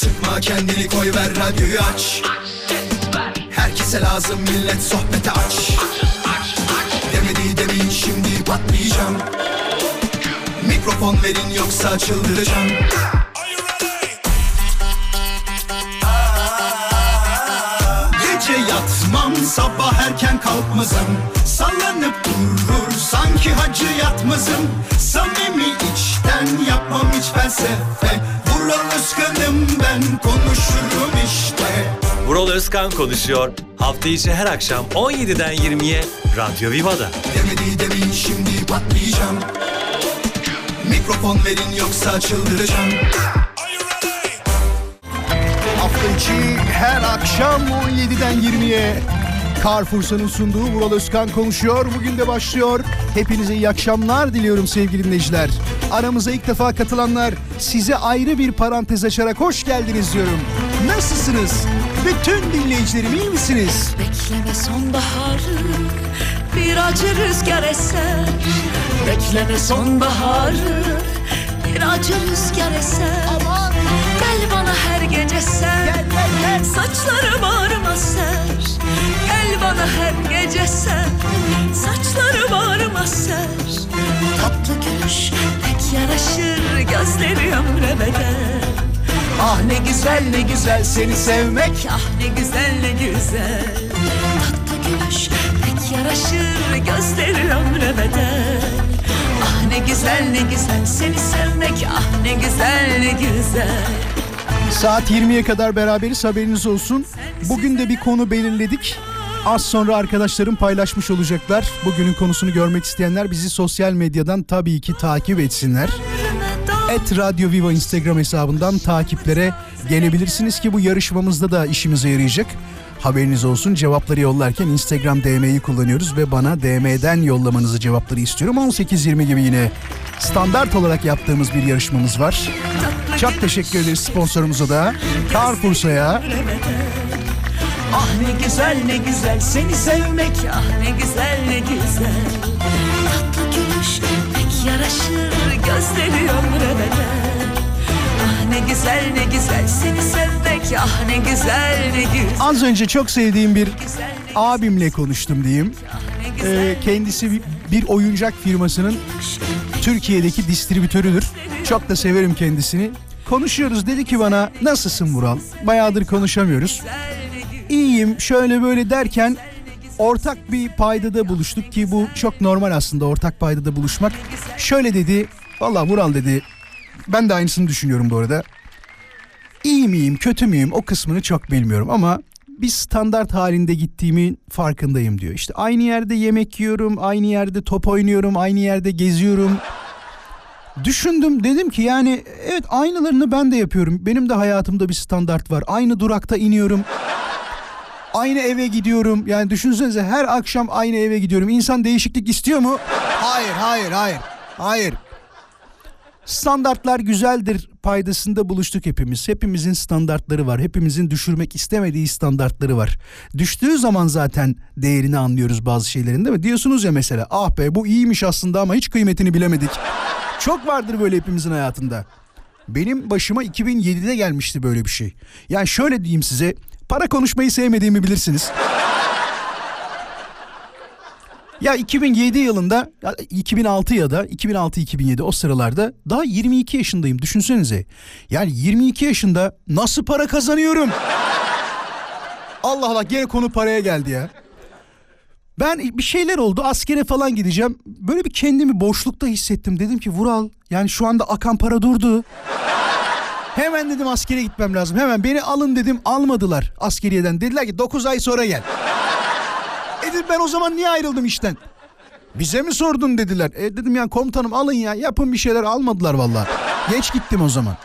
Sıkma kendini koy ver radyoyu aç. Herkese lazım millet sohbete aç. Demedi demeyin şimdi patlayacağım. Mikrofon verin yoksa çıldıracağım. Gece yatmam sabah erken kalkmazım. Sallanıp durur sanki hacı yatmazım. Samimi içten yapmam hiç felsefe Vural Özkan'ım ben konuşurum işte Vural Özkan konuşuyor. Hafta içi her akşam 17'den 20'ye Radyo Viva'da. Demedi demeyin şimdi patlayacağım Mikrofon verin yoksa çıldıracağım Hafta içi her akşam 17'den 20'ye Carrefour'un sunduğu Vural Özkan konuşuyor. Bugün de başlıyor. Hepinize iyi akşamlar diliyorum sevgili dinleyiciler. Aramıza ilk defa katılanlar size ayrı bir parantez açarak hoş geldiniz diyorum. Nasılsınız? Bütün dinleyicilerim iyi misiniz? Bekleme sonbaharı bir acı rüzgar eser Bekleme sonbaharı bir acı rüzgar eser Aman Gel bana her gece sen gel, gel, gel. Saçları bağrıma ser Gel bana her gece sen Saçları bağrıma ser Tatlı gülüş yaraşır Gözleri ömre bedel Ah ne güzel ne güzel seni sevmek. Ah ne güzel ne güzel Tatlı gülüş pek yaraşır Gözleri ömre bedel Ah ne güzel ne güzel seni sevmek Ah ne güzel ne güzel Saat 20'ye kadar beraberiz haberiniz olsun. Bugün de bir konu belirledik. Az sonra arkadaşlarım paylaşmış olacaklar. Bugünün konusunu görmek isteyenler bizi sosyal medyadan tabii ki takip etsinler. Et Radyo Viva Instagram hesabından takiplere gelebilirsiniz ki bu yarışmamızda da işimize yarayacak. Haberiniz olsun cevapları yollarken Instagram DM'yi kullanıyoruz ve bana DM'den yollamanızı cevapları istiyorum. 18.20 gibi yine standart olarak yaptığımız bir yarışmamız var. Çok teşekkür ederiz sponsorumuza da. Carrefour'sa Ah ne güzel ne güzel seni sevmek Ah ne güzel ne güzel Tatlı gülüş pek yaraşır Gözleri ömre Ah ne güzel ne güzel seni sevmek Ah ne güzel ne güzel Az önce çok sevdiğim bir abimle konuştum diyeyim. Ah Ee, kendisi bir, bir oyuncak firmasının Türkiye'deki distribütörüdür. Çok da severim kendisini. Konuşuyoruz dedi ki bana nasılsın Vural? Bayağıdır konuşamıyoruz. İyiyim şöyle böyle derken ortak bir paydada buluştuk ki bu çok normal aslında ortak paydada buluşmak. Şöyle dedi valla Vural dedi ben de aynısını düşünüyorum bu arada. İyi miyim kötü müyüm o kısmını çok bilmiyorum ama bir standart halinde gittiğimin farkındayım diyor. İşte aynı yerde yemek yiyorum, aynı yerde top oynuyorum, aynı yerde geziyorum. Düşündüm dedim ki yani evet aynılarını ben de yapıyorum. Benim de hayatımda bir standart var. Aynı durakta iniyorum. Aynı eve gidiyorum. Yani düşünsenize her akşam aynı eve gidiyorum. İnsan değişiklik istiyor mu? Hayır, hayır, hayır. Hayır. Standartlar güzeldir paydasında buluştuk hepimiz. Hepimizin standartları var. Hepimizin düşürmek istemediği standartları var. Düştüğü zaman zaten değerini anlıyoruz bazı şeylerin değil mi? Diyorsunuz ya mesela ah be bu iyiymiş aslında ama hiç kıymetini bilemedik. Çok vardır böyle hepimizin hayatında. Benim başıma 2007'de gelmişti böyle bir şey. Yani şöyle diyeyim size para konuşmayı sevmediğimi bilirsiniz. Ya 2007 yılında, ya 2006 ya da 2006-2007 o sıralarda daha 22 yaşındayım düşünsenize. Yani 22 yaşında nasıl para kazanıyorum? Allah Allah gene konu paraya geldi ya. Ben bir şeyler oldu askere falan gideceğim. Böyle bir kendimi boşlukta hissettim. Dedim ki Vural yani şu anda akan para durdu. Hemen dedim askere gitmem lazım. Hemen beni alın dedim almadılar askeriyeden. Dediler ki 9 ay sonra gel. E dedim ben o zaman niye ayrıldım işten? Bize mi sordun dediler. E dedim ya komutanım alın ya yapın bir şeyler almadılar vallahi. Geç gittim o zaman.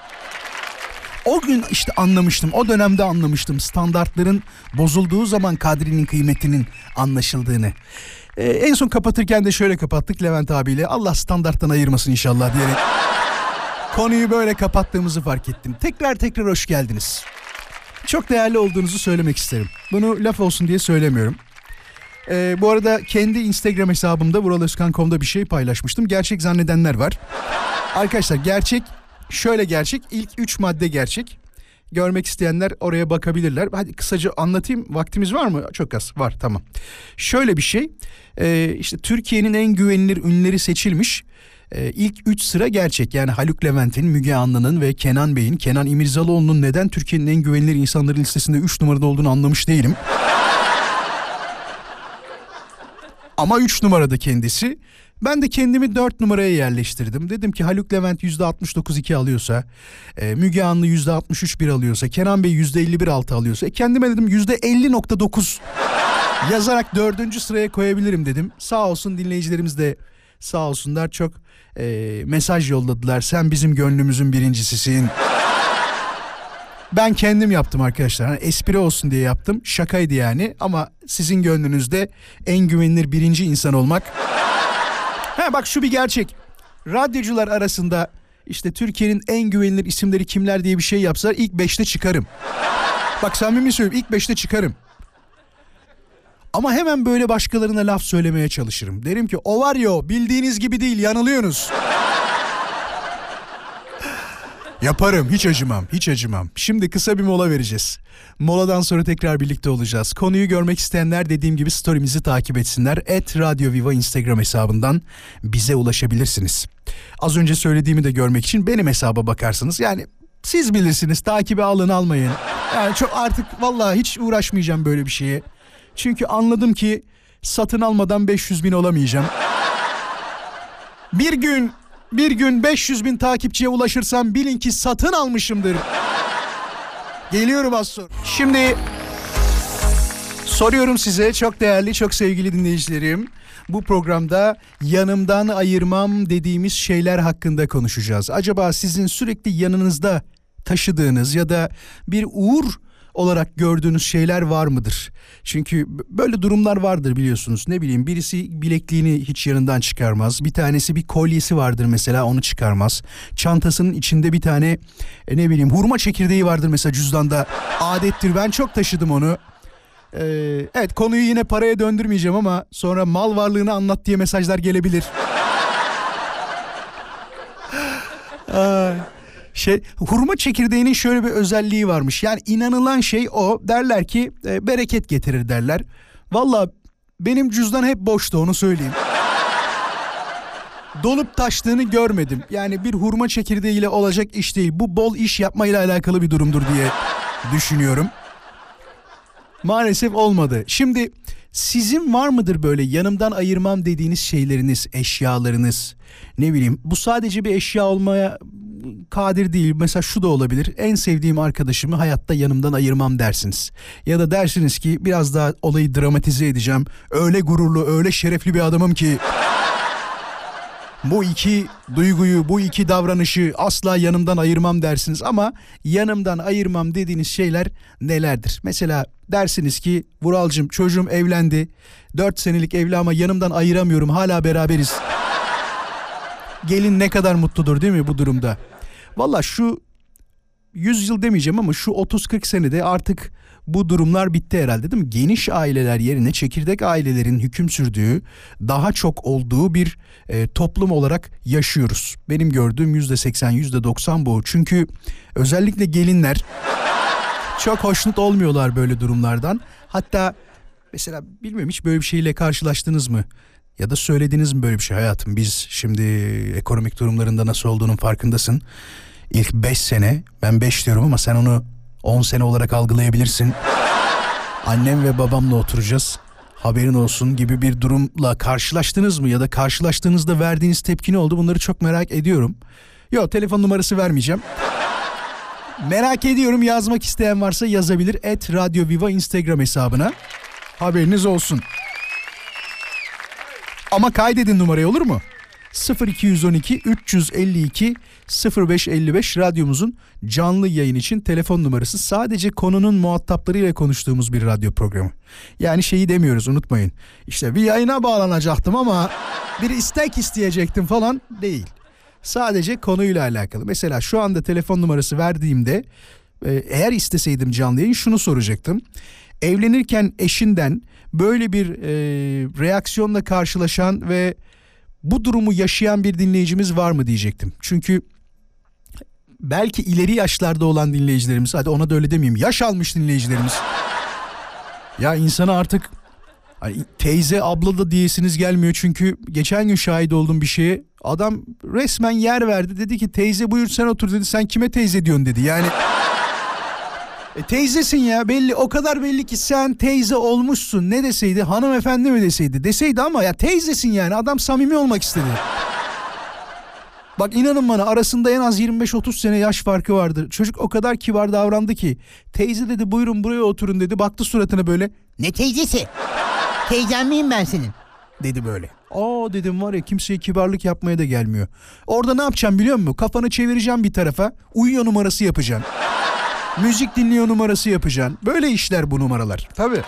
O gün işte anlamıştım. O dönemde anlamıştım standartların bozulduğu zaman kadrinin kıymetinin anlaşıldığını. Ee, en son kapatırken de şöyle kapattık Levent abiyle. Allah standarttan ayırmasın inşallah diyerek. Konuyu böyle kapattığımızı fark ettim. Tekrar tekrar hoş geldiniz. Çok değerli olduğunuzu söylemek isterim. Bunu laf olsun diye söylemiyorum. Ee, bu arada kendi Instagram hesabımda vuraloskan.com'da bir şey paylaşmıştım. Gerçek zannedenler var. Arkadaşlar gerçek şöyle gerçek. İlk 3 madde gerçek. görmek isteyenler oraya bakabilirler. Hadi kısaca anlatayım. Vaktimiz var mı? Çok az. Var tamam. Şöyle bir şey. Ee, işte Türkiye'nin en güvenilir ünlüleri seçilmiş. Ee, ilk üç sıra gerçek. Yani Haluk Levent'in, Müge Anlı'nın ve Kenan Bey'in, Kenan İmirzalıoğlu'nun neden Türkiye'nin en güvenilir insanları listesinde 3 numarada olduğunu anlamış değilim. Ama 3 numarada kendisi. Ben de kendimi 4 numaraya yerleştirdim. Dedim ki Haluk Levent %69.2 alıyorsa, e, Müge Anlı %63.1 alıyorsa, Kenan Bey %51.6 alıyorsa, e, kendime dedim %50.9 yazarak dördüncü sıraya koyabilirim dedim. Sağ olsun dinleyicilerimiz de sağ olsunlar çok e, mesaj yolladılar. Sen bizim gönlümüzün birincisisin. Ben kendim yaptım arkadaşlar. Hani espri olsun diye yaptım. Şakaydı yani ama sizin gönlünüzde en güvenilir birinci insan olmak. Ha bak şu bir gerçek. Radyocular arasında işte Türkiye'nin en güvenilir isimleri kimler diye bir şey yapsalar ilk beşte çıkarım. Bak samimi söylüyorum ilk beşte çıkarım. Ama hemen böyle başkalarına laf söylemeye çalışırım. Derim ki o var ya bildiğiniz gibi değil yanılıyorsunuz. Yaparım hiç acımam hiç acımam. Şimdi kısa bir mola vereceğiz. Moladan sonra tekrar birlikte olacağız. Konuyu görmek isteyenler dediğim gibi storymizi takip etsinler. Et Radio Viva Instagram hesabından bize ulaşabilirsiniz. Az önce söylediğimi de görmek için benim hesaba bakarsınız. Yani siz bilirsiniz takibi alın almayın. Yani çok artık vallahi hiç uğraşmayacağım böyle bir şeye. Çünkü anladım ki satın almadan 500 bin olamayacağım. Bir gün bir gün 500 bin takipçiye ulaşırsam bilin ki satın almışımdır. Geliyorum az sonra. Şimdi soruyorum size çok değerli çok sevgili dinleyicilerim. Bu programda yanımdan ayırmam dediğimiz şeyler hakkında konuşacağız. Acaba sizin sürekli yanınızda taşıdığınız ya da bir uğur olarak gördüğünüz şeyler var mıdır? Çünkü böyle durumlar vardır biliyorsunuz. Ne bileyim birisi bilekliğini hiç yanından çıkarmaz. Bir tanesi bir kolyesi vardır mesela onu çıkarmaz. Çantasının içinde bir tane e, ne bileyim hurma çekirdeği vardır mesela cüzdanda. Adettir ben çok taşıdım onu. Ee, evet konuyu yine paraya döndürmeyeceğim ama sonra mal varlığını anlat diye mesajlar gelebilir. Ay şey hurma çekirdeğinin şöyle bir özelliği varmış. Yani inanılan şey o. Derler ki e, bereket getirir derler. Valla benim cüzdan hep boştu onu söyleyeyim. Dolup taştığını görmedim. Yani bir hurma çekirdeğiyle olacak iş değil. Bu bol iş yapmayla alakalı bir durumdur diye düşünüyorum. Maalesef olmadı. Şimdi sizin var mıdır böyle yanımdan ayırmam dediğiniz şeyleriniz, eşyalarınız? Ne bileyim bu sadece bir eşya olmaya kadir değil. Mesela şu da olabilir. En sevdiğim arkadaşımı hayatta yanımdan ayırmam dersiniz. Ya da dersiniz ki biraz daha olayı dramatize edeceğim. Öyle gururlu, öyle şerefli bir adamım ki bu iki duyguyu, bu iki davranışı asla yanımdan ayırmam dersiniz ama yanımdan ayırmam dediğiniz şeyler nelerdir? Mesela dersiniz ki Vuralcım çocuğum evlendi. Dört senelik evli ama yanımdan ayıramıyorum hala beraberiz. Gelin ne kadar mutludur değil mi bu durumda? Valla şu 100 yıl demeyeceğim ama şu 30-40 senede artık bu durumlar bitti herhalde değil mi? Geniş aileler yerine çekirdek ailelerin hüküm sürdüğü, daha çok olduğu bir e, toplum olarak yaşıyoruz. Benim gördüğüm %80, %90 bu. Çünkü özellikle gelinler çok hoşnut olmuyorlar böyle durumlardan. Hatta mesela bilmiyorum hiç böyle bir şeyle karşılaştınız mı? Ya da söylediniz mi böyle bir şey hayatım? Biz şimdi ekonomik durumlarında nasıl olduğunun farkındasın. İlk 5 sene ben 5 diyorum ama sen onu 10 sene olarak algılayabilirsin. Annem ve babamla oturacağız. Haberin olsun gibi bir durumla karşılaştınız mı ya da karşılaştığınızda verdiğiniz tepki ne oldu? Bunları çok merak ediyorum. Yok telefon numarası vermeyeceğim. merak ediyorum yazmak isteyen varsa yazabilir. Et Radio Viva Instagram hesabına. Haberiniz olsun. Ama kaydedin numarayı olur mu? 0212 352 0555 radyomuzun canlı yayın için telefon numarası sadece konunun muhataplarıyla konuştuğumuz bir radyo programı. Yani şeyi demiyoruz unutmayın. İşte bir yayına bağlanacaktım ama bir istek isteyecektim falan değil. Sadece konuyla alakalı. Mesela şu anda telefon numarası verdiğimde e, eğer isteseydim canlı yayın şunu soracaktım. Evlenirken eşinden böyle bir e, reaksiyonla karşılaşan ve bu durumu yaşayan bir dinleyicimiz var mı diyecektim. Çünkü belki ileri yaşlarda olan dinleyicilerimiz hadi ona da öyle demeyeyim yaş almış dinleyicilerimiz. ya insana artık hani teyze abla da diyesiniz gelmiyor çünkü geçen gün şahit oldum bir şeye. Adam resmen yer verdi dedi ki teyze buyur sen otur dedi sen kime teyze diyorsun dedi yani. E teyzesin ya belli o kadar belli ki sen teyze olmuşsun ne deseydi hanımefendi mi deseydi deseydi ama ya teyzesin yani adam samimi olmak istedi. Bak inanın bana arasında en az 25-30 sene yaş farkı vardı. Çocuk o kadar kibar davrandı ki teyze dedi buyurun buraya oturun dedi baktı suratına böyle Ne teyzesi? Teyzen miyim ben senin? dedi böyle. Aa dedim var ya kimseye kibarlık yapmaya da gelmiyor. Orada ne yapacağım biliyor musun? Kafanı çevireceğim bir tarafa uyuyor numarası yapacaksın. Müzik dinliyor numarası yapacaksın. Böyle işler bu numaralar. Tabii.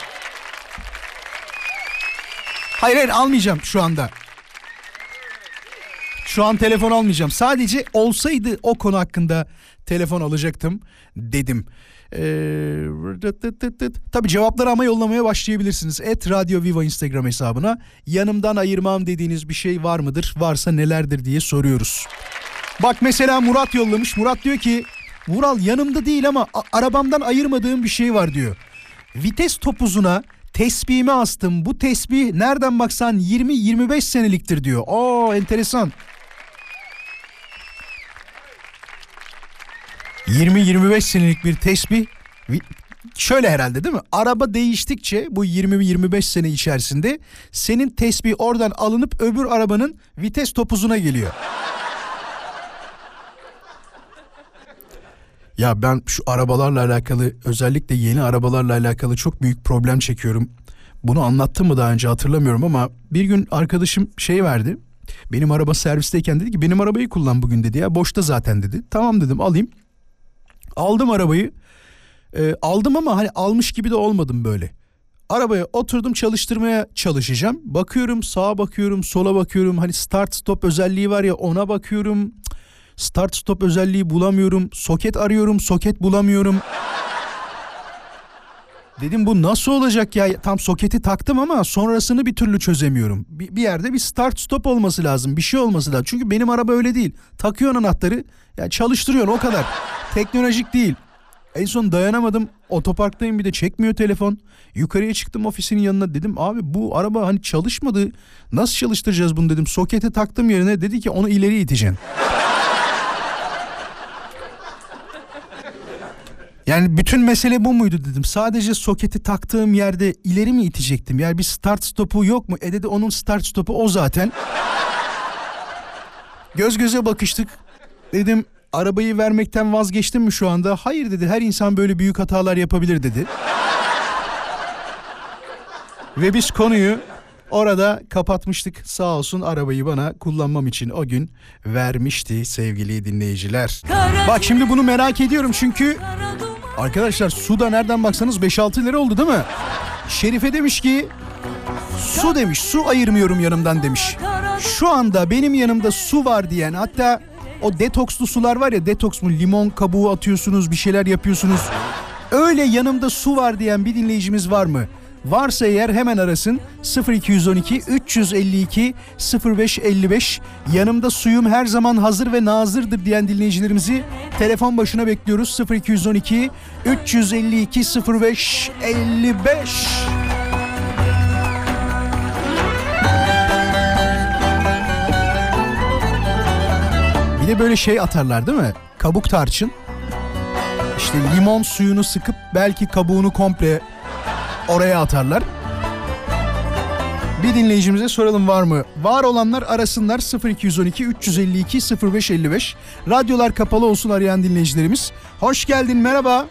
Hayır hayır almayacağım şu anda. Şu an telefon almayacağım. Sadece olsaydı o konu hakkında telefon alacaktım dedim. Ee, tabii cevapları ama yollamaya başlayabilirsiniz. Et Radio Viva Instagram hesabına. Yanımdan ayırmam dediğiniz bir şey var mıdır? Varsa nelerdir diye soruyoruz. Bak mesela Murat yollamış. Murat diyor ki Vural yanımda değil ama arabamdan ayırmadığım bir şey var diyor. Vites topuzuna tesbihimi astım. Bu tesbih nereden baksan 20-25 seneliktir diyor. Aa enteresan. 20-25 senelik bir tesbih şöyle herhalde değil mi? Araba değiştikçe bu 20-25 sene içerisinde senin tesbih oradan alınıp öbür arabanın vites topuzuna geliyor. Ya ben şu arabalarla alakalı özellikle yeni arabalarla alakalı çok büyük problem çekiyorum. Bunu anlattım mı daha önce hatırlamıyorum ama bir gün arkadaşım şey verdi. Benim araba servisteyken dedi ki benim arabayı kullan bugün dedi ya boşta zaten dedi. Tamam dedim alayım. Aldım arabayı. Ee, aldım ama hani almış gibi de olmadım böyle. Arabaya oturdum çalıştırmaya çalışacağım. Bakıyorum sağa bakıyorum sola bakıyorum. Hani start stop özelliği var ya ona bakıyorum. Start stop özelliği bulamıyorum. Soket arıyorum soket bulamıyorum. Dedim bu nasıl olacak ya? Tam soketi taktım ama sonrasını bir türlü çözemiyorum. Bir, bir yerde bir start stop olması lazım. Bir şey olması lazım. Çünkü benim araba öyle değil. Takıyorsun anahtarı. Yani çalıştırıyorsun o kadar. Teknolojik değil. En son dayanamadım. Otoparktayım bir de çekmiyor telefon. Yukarıya çıktım ofisinin yanına dedim abi bu araba hani çalışmadı. Nasıl çalıştıracağız bunu dedim. Soketi taktım yerine dedi ki onu ileri iteceksin. Yani bütün mesele bu muydu dedim. Sadece soketi taktığım yerde ileri mi itecektim? Yani bir start stopu yok mu? E dedi onun start stopu o zaten. Göz göze bakıştık. Dedim arabayı vermekten vazgeçtin mi şu anda? Hayır dedi her insan böyle büyük hatalar yapabilir dedi. Ve biz konuyu orada kapatmıştık. Sağ olsun arabayı bana kullanmam için o gün vermişti sevgili dinleyiciler. Bak şimdi bunu merak ediyorum çünkü arkadaşlar su da nereden baksanız 5-6 lira oldu değil mi? Şerife demiş ki su demiş su ayırmıyorum yanımdan demiş. Şu anda benim yanımda su var diyen hatta o detokslu sular var ya detoks mu limon kabuğu atıyorsunuz bir şeyler yapıyorsunuz. Öyle yanımda su var diyen bir dinleyicimiz var mı? Varsa eğer hemen arasın 0212 352 0555 yanımda suyum her zaman hazır ve nazırdır diyen dinleyicilerimizi telefon başına bekliyoruz 0212 352 0555 Bir de böyle şey atarlar değil mi? Kabuk tarçın. İşte limon suyunu sıkıp belki kabuğunu komple oraya atarlar. Bir dinleyicimize soralım var mı? Var olanlar arasınlar 0212 352 0555. Radyolar kapalı olsun arayan dinleyicilerimiz. Hoş geldin merhaba.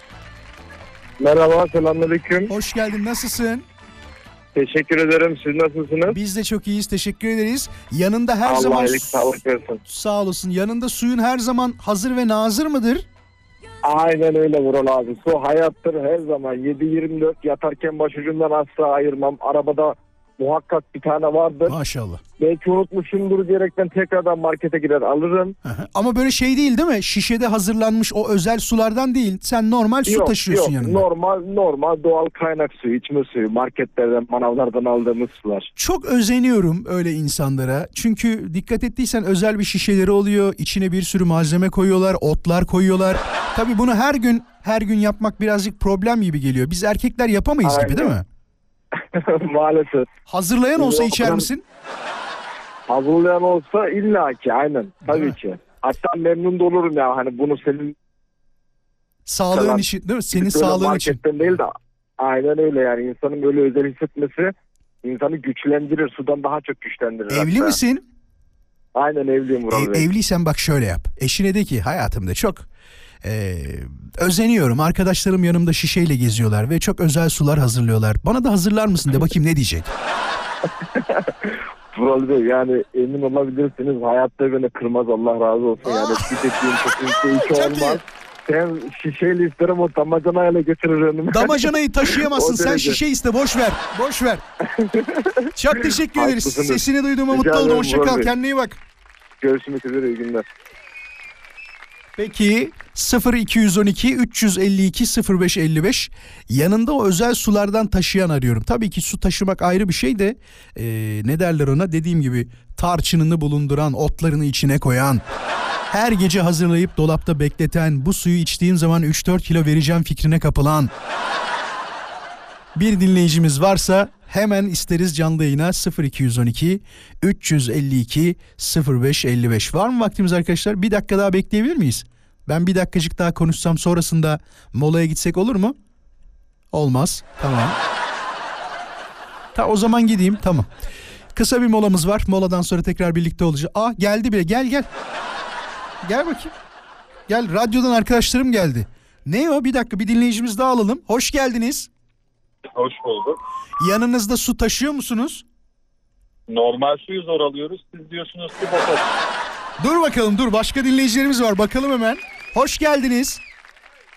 Merhaba, selamünaleyküm. Hoş geldin nasılsın? Teşekkür ederim. Siz nasılsınız? Biz de çok iyiyiz teşekkür ederiz. Yanında her Allah zaman iyilik sağlık versin. sağ olasın. Yanında suyun her zaman hazır ve nazır mıdır? Aynen öyle Vural abi. Su hayattır her zaman. 7-24 yatarken başucumdan asla ayırmam. Arabada muhakkak bir tane vardır. Maşallah. Belki unutmuşumdur diyerekten tekrardan markete girer alırım. Ama böyle şey değil değil mi? Şişede hazırlanmış o özel sulardan değil. Sen normal su yok, taşıyorsun yok. yanında. Normal normal doğal kaynak suyu, içme suyu, marketlerden, manavlardan aldığımız sular. Çok özeniyorum öyle insanlara. Çünkü dikkat ettiysen özel bir şişeleri oluyor. İçine bir sürü malzeme koyuyorlar, otlar koyuyorlar. Tabii bunu her gün her gün yapmak birazcık problem gibi geliyor. Biz erkekler yapamayız gibi değil mi? Maalesef. Hazırlayan olsa Yok, içer misin? Hazırlayan olsa illaki aynen. Tabii mi? ki. Hatta memnun da olurum ya hani bunu senin Sağlığın için değil mi? Senin sağlığın için. değil de aynen öyle yani insanın böyle özel hissetmesi insanı güçlendirir. Sudan daha çok güçlendirir. Evli hatta. misin? Aynen evliyim Vural Ev- Bey. evliysen bak şöyle yap. Eşine de ki hayatımda çok e, özeniyorum. Arkadaşlarım yanımda şişeyle geziyorlar ve çok özel sular hazırlıyorlar. Bana da hazırlar mısın de bakayım ne diyecek. Vural Bey yani emin olabilirsiniz hayatta beni kırmaz Allah razı olsun. Yani bir dediğim kesinlikle hiç Çok iyi. olmaz. Ben şişeyle isterim o damacanayla getirir önüme. Damacanayı taşıyamazsın O sen derece. şişe iste boş ver. Boş ver. Çok teşekkür ederiz. Haklısınız. Sesini duyduğuma Rica mutlu oldum. ederim Hoşça kal. Bey. Kendine iyi bak. Görüşmek üzere iyi günler. Peki 0212 352 0555 yanında o özel sulardan taşıyan arıyorum. Tabii ki su taşımak ayrı bir şey de e, ne derler ona? Dediğim gibi tarçınını bulunduran otlarını içine koyan. Her gece hazırlayıp dolapta bekleten bu suyu içtiğim zaman 3-4 kilo vereceğim fikrine kapılan bir dinleyicimiz varsa hemen isteriz canlı yayına 0212 352 0555 var mı vaktimiz arkadaşlar? Bir dakika daha bekleyebilir miyiz? Ben bir dakikacık daha konuşsam sonrasında molaya gitsek olur mu? Olmaz. Tamam. Ta o zaman gideyim. Tamam. Kısa bir molamız var. Moladan sonra tekrar birlikte olacağız. Aa geldi bile. Gel gel. Gel bakayım. Gel radyodan arkadaşlarım geldi. Ne o? Bir dakika bir dinleyicimiz daha alalım. Hoş geldiniz. Hoş bulduk. Yanınızda su taşıyor musunuz? Normal suyu zor alıyoruz. Siz diyorsunuz ki botoks. Dur bakalım dur. Başka dinleyicilerimiz var. Bakalım hemen. Hoş geldiniz.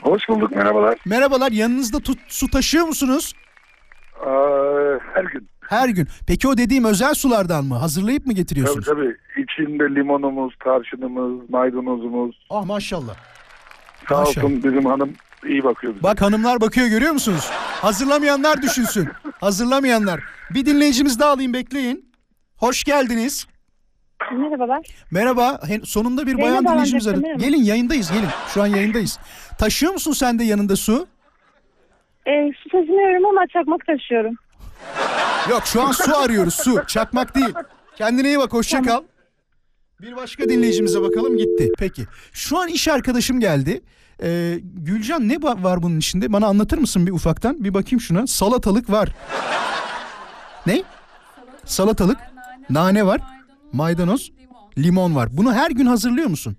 Hoş bulduk merhabalar. Merhabalar. Yanınızda tut, su taşıyor musunuz? Ee, her gün. Her gün. Peki o dediğim özel sulardan mı? Hazırlayıp mı Tabii getiriyorsunuz? tabii. İçinde limonumuz, tarçınımız, maydanozumuz. Ah maşallah. Sağ Maşallah. olsun bizim hanım iyi bakıyor bize. Bak hanımlar bakıyor görüyor musunuz? Hazırlamayanlar düşünsün. Hazırlamayanlar. Bir dinleyicimiz daha alayım bekleyin. Hoş geldiniz. Merhabalar. Merhaba. Sonunda bir Yayına bayan dinleyicimiz bağlanacaktım, aradı. merhaba. Gelin yayındayız gelin. Şu an yayındayız. Taşıyor musun sen de yanında su? Ee, su taşımıyorum ama çakmak taşıyorum. Yok şu an su arıyoruz su. Çakmak değil. Kendine iyi bak hoşça kal. Bir başka dinleyicimize bakalım gitti. Peki. Şu an iş arkadaşım geldi. Ee, Gülcan ne var bunun içinde? Bana anlatır mısın bir ufaktan? Bir bakayım şuna. Salatalık var. Ne? Salatalık. Nane var. Maydanoz. Limon var. Bunu her gün hazırlıyor musun?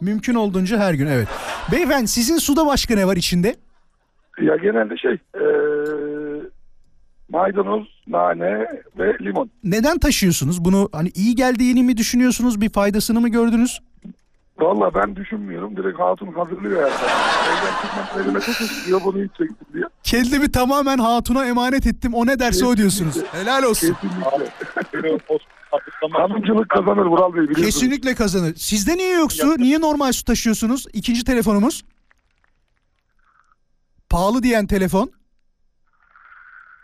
Mümkün olduğunca her gün evet. Beyefendi sizin suda başka ne var içinde? Ya genelde şey ee, maydanoz, nane ve limon. Neden taşıyorsunuz? Bunu hani iyi geldiğini mi düşünüyorsunuz? Bir faydasını mı gördünüz? Valla ben düşünmüyorum. Direkt hatun hazırlıyor zaman. Evden çıkmak elime çok diyor bunu içeceksin diye. Kendimi tamamen hatuna emanet ettim. O ne derse o diyorsunuz. Helal olsun. Kesinlikle. Hanımcılık kazanır Vural Bey biliyorsunuz. Kesinlikle kazanır. Sizde niye yok su? Niye normal su taşıyorsunuz? İkinci telefonumuz. Pahalı diyen telefon.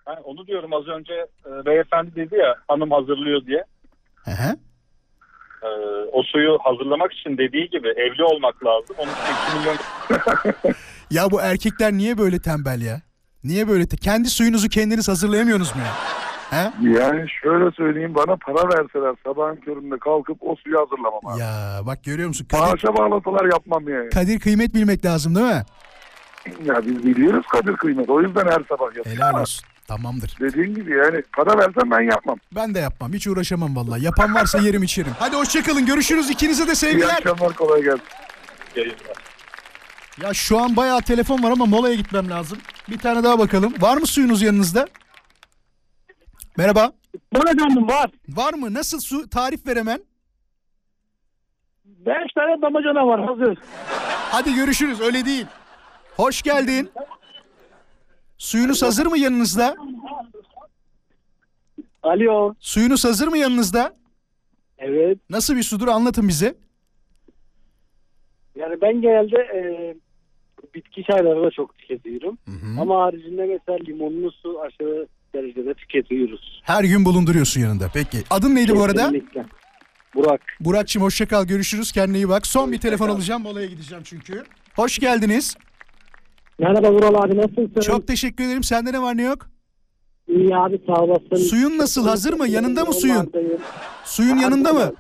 Ha, onu diyorum az önce e, beyefendi dedi ya hanım hazırlıyor diye. Hı hı. E, o suyu hazırlamak için dediği gibi evli olmak lazım. Onun için 2 milyon Ya bu erkekler niye böyle tembel ya? Niye böyle? te- Kendi suyunuzu kendiniz hazırlayamıyorsunuz mu ya? He? Yani şöyle söyleyeyim bana para verseler sabahın köründe kalkıp o suyu hazırlamam abi. Ya bak görüyor musun? Kadir, Maaşa bağlasalar yapmam yani. kadir kıymet bilmek lazım değil mi? Ya biz biliyoruz kadir kıymet. O yüzden her sabah yapıyoruz. Helal olsun. Tamamdır. Dediğin gibi yani para versem ben yapmam. Ben de yapmam. Hiç uğraşamam vallahi. Yapan varsa yerim içerim. Hadi hoşçakalın. Görüşürüz. İkinize de İyi sevgiler. akşamlar kolay gelsin. yayınlar. Ya şu an bayağı telefon var ama molaya gitmem lazım. Bir tane daha bakalım. Var mı suyunuz yanınızda? Merhaba. Var efendim var. Var mı? Nasıl su? Tarif ver hemen. Beş tane damacana var hazır. Hadi görüşürüz. Öyle değil. Hoş geldin. Suyunuz hazır mı yanınızda? Alo. Suyunuz hazır mı yanınızda? Evet. Nasıl bir sudur anlatın bize. Yani ben genelde e, bitki çayları da çok tüketiyorum. Ama haricinde mesela limonlu su aşırı derecede tüketiyoruz. Her gün bulunduruyorsun yanında. Peki. Adın neydi bu arada? Kesinlikle. Burak. Burak'cığım hoşça kal görüşürüz. Kendine iyi bak. Son bir telefon alacağım. Molaya gideceğim çünkü. Hoş geldiniz. Merhaba Vural abi nasılsın? Çok teşekkür ederim. Sende ne var ne yok? iyi abi sağ olasın. Suyun nasıl? Hazır mı? Yanında mı suyun? Suyun yanında mı?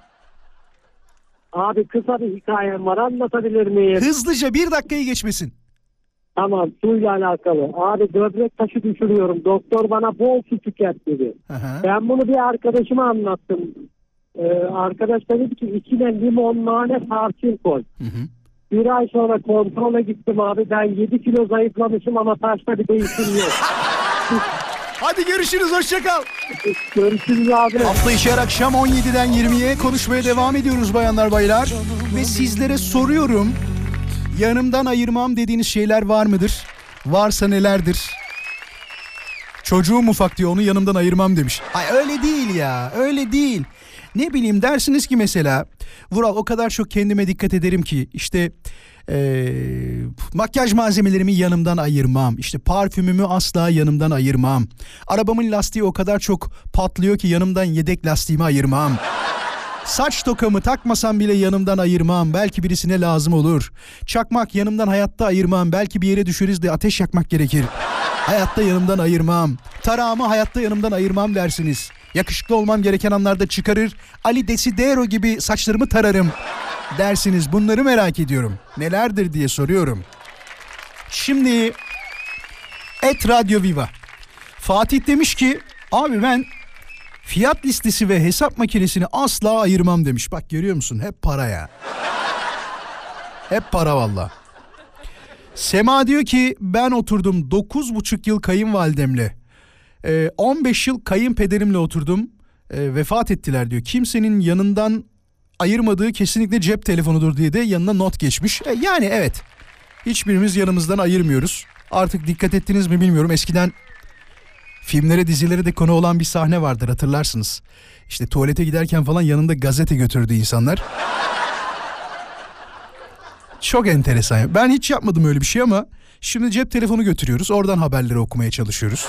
Abi kısa bir hikayem var anlatabilir miyim? Hızlıca bir dakikayı geçmesin. Tamam suyla alakalı. Abi böbrek taşı düşürüyorum. Doktor bana bol su tüket dedi. Aha. Ben bunu bir arkadaşıma anlattım. Ee, arkadaş dedi ki içine limon, nane, tarçın koy. Bir ay sonra kontrole gittim abi. Ben 7 kilo zayıflamışım ama taşta bir değişim yok. Hadi görüşürüz. Hoşça kal. Görüşürüz abi. Hafta içi her akşam 17'den 20'ye konuşmaya devam ediyoruz bayanlar baylar. Ve sizlere soruyorum. Yanımdan ayırmam dediğiniz şeyler var mıdır? Varsa nelerdir? Çocuğum ufak diyor onu yanımdan ayırmam demiş. Ay öyle değil ya öyle değil. Ne bileyim dersiniz ki mesela Vural o kadar çok kendime dikkat ederim ki işte eee, makyaj malzemelerimi yanımdan ayırmam. İşte parfümümü asla yanımdan ayırmam. Arabamın lastiği o kadar çok patlıyor ki yanımdan yedek lastiğimi ayırmam. Saç tokamı takmasam bile yanımdan ayırmam. Belki birisine lazım olur. Çakmak yanımdan hayatta ayırmam. Belki bir yere düşeriz de ateş yakmak gerekir. Hayatta yanımdan ayırmam. Tarağımı hayatta yanımdan ayırmam dersiniz. Yakışıklı olmam gereken anlarda çıkarır. Ali Desidero gibi saçlarımı tararım dersiniz. Bunları merak ediyorum. Nelerdir diye soruyorum. Şimdi Et Radyo Viva. Fatih demiş ki abi ben fiyat listesi ve hesap makinesini asla ayırmam demiş. Bak görüyor musun hep para ya. Hep para valla. Sema diyor ki ben oturdum 9,5 yıl kayınvalidemle. Ee, 15 yıl kayınpederimle oturdum. Ee, vefat ettiler diyor. Kimsenin yanından ayırmadığı kesinlikle cep telefonudur diye de yanına not geçmiş. E, yani evet. Hiçbirimiz yanımızdan ayırmıyoruz. Artık dikkat ettiniz mi bilmiyorum. Eskiden filmlere dizilere de konu olan bir sahne vardır hatırlarsınız. İşte tuvalete giderken falan yanında gazete götürdü insanlar. Çok enteresan. Ben hiç yapmadım öyle bir şey ama şimdi cep telefonu götürüyoruz. Oradan haberleri okumaya çalışıyoruz.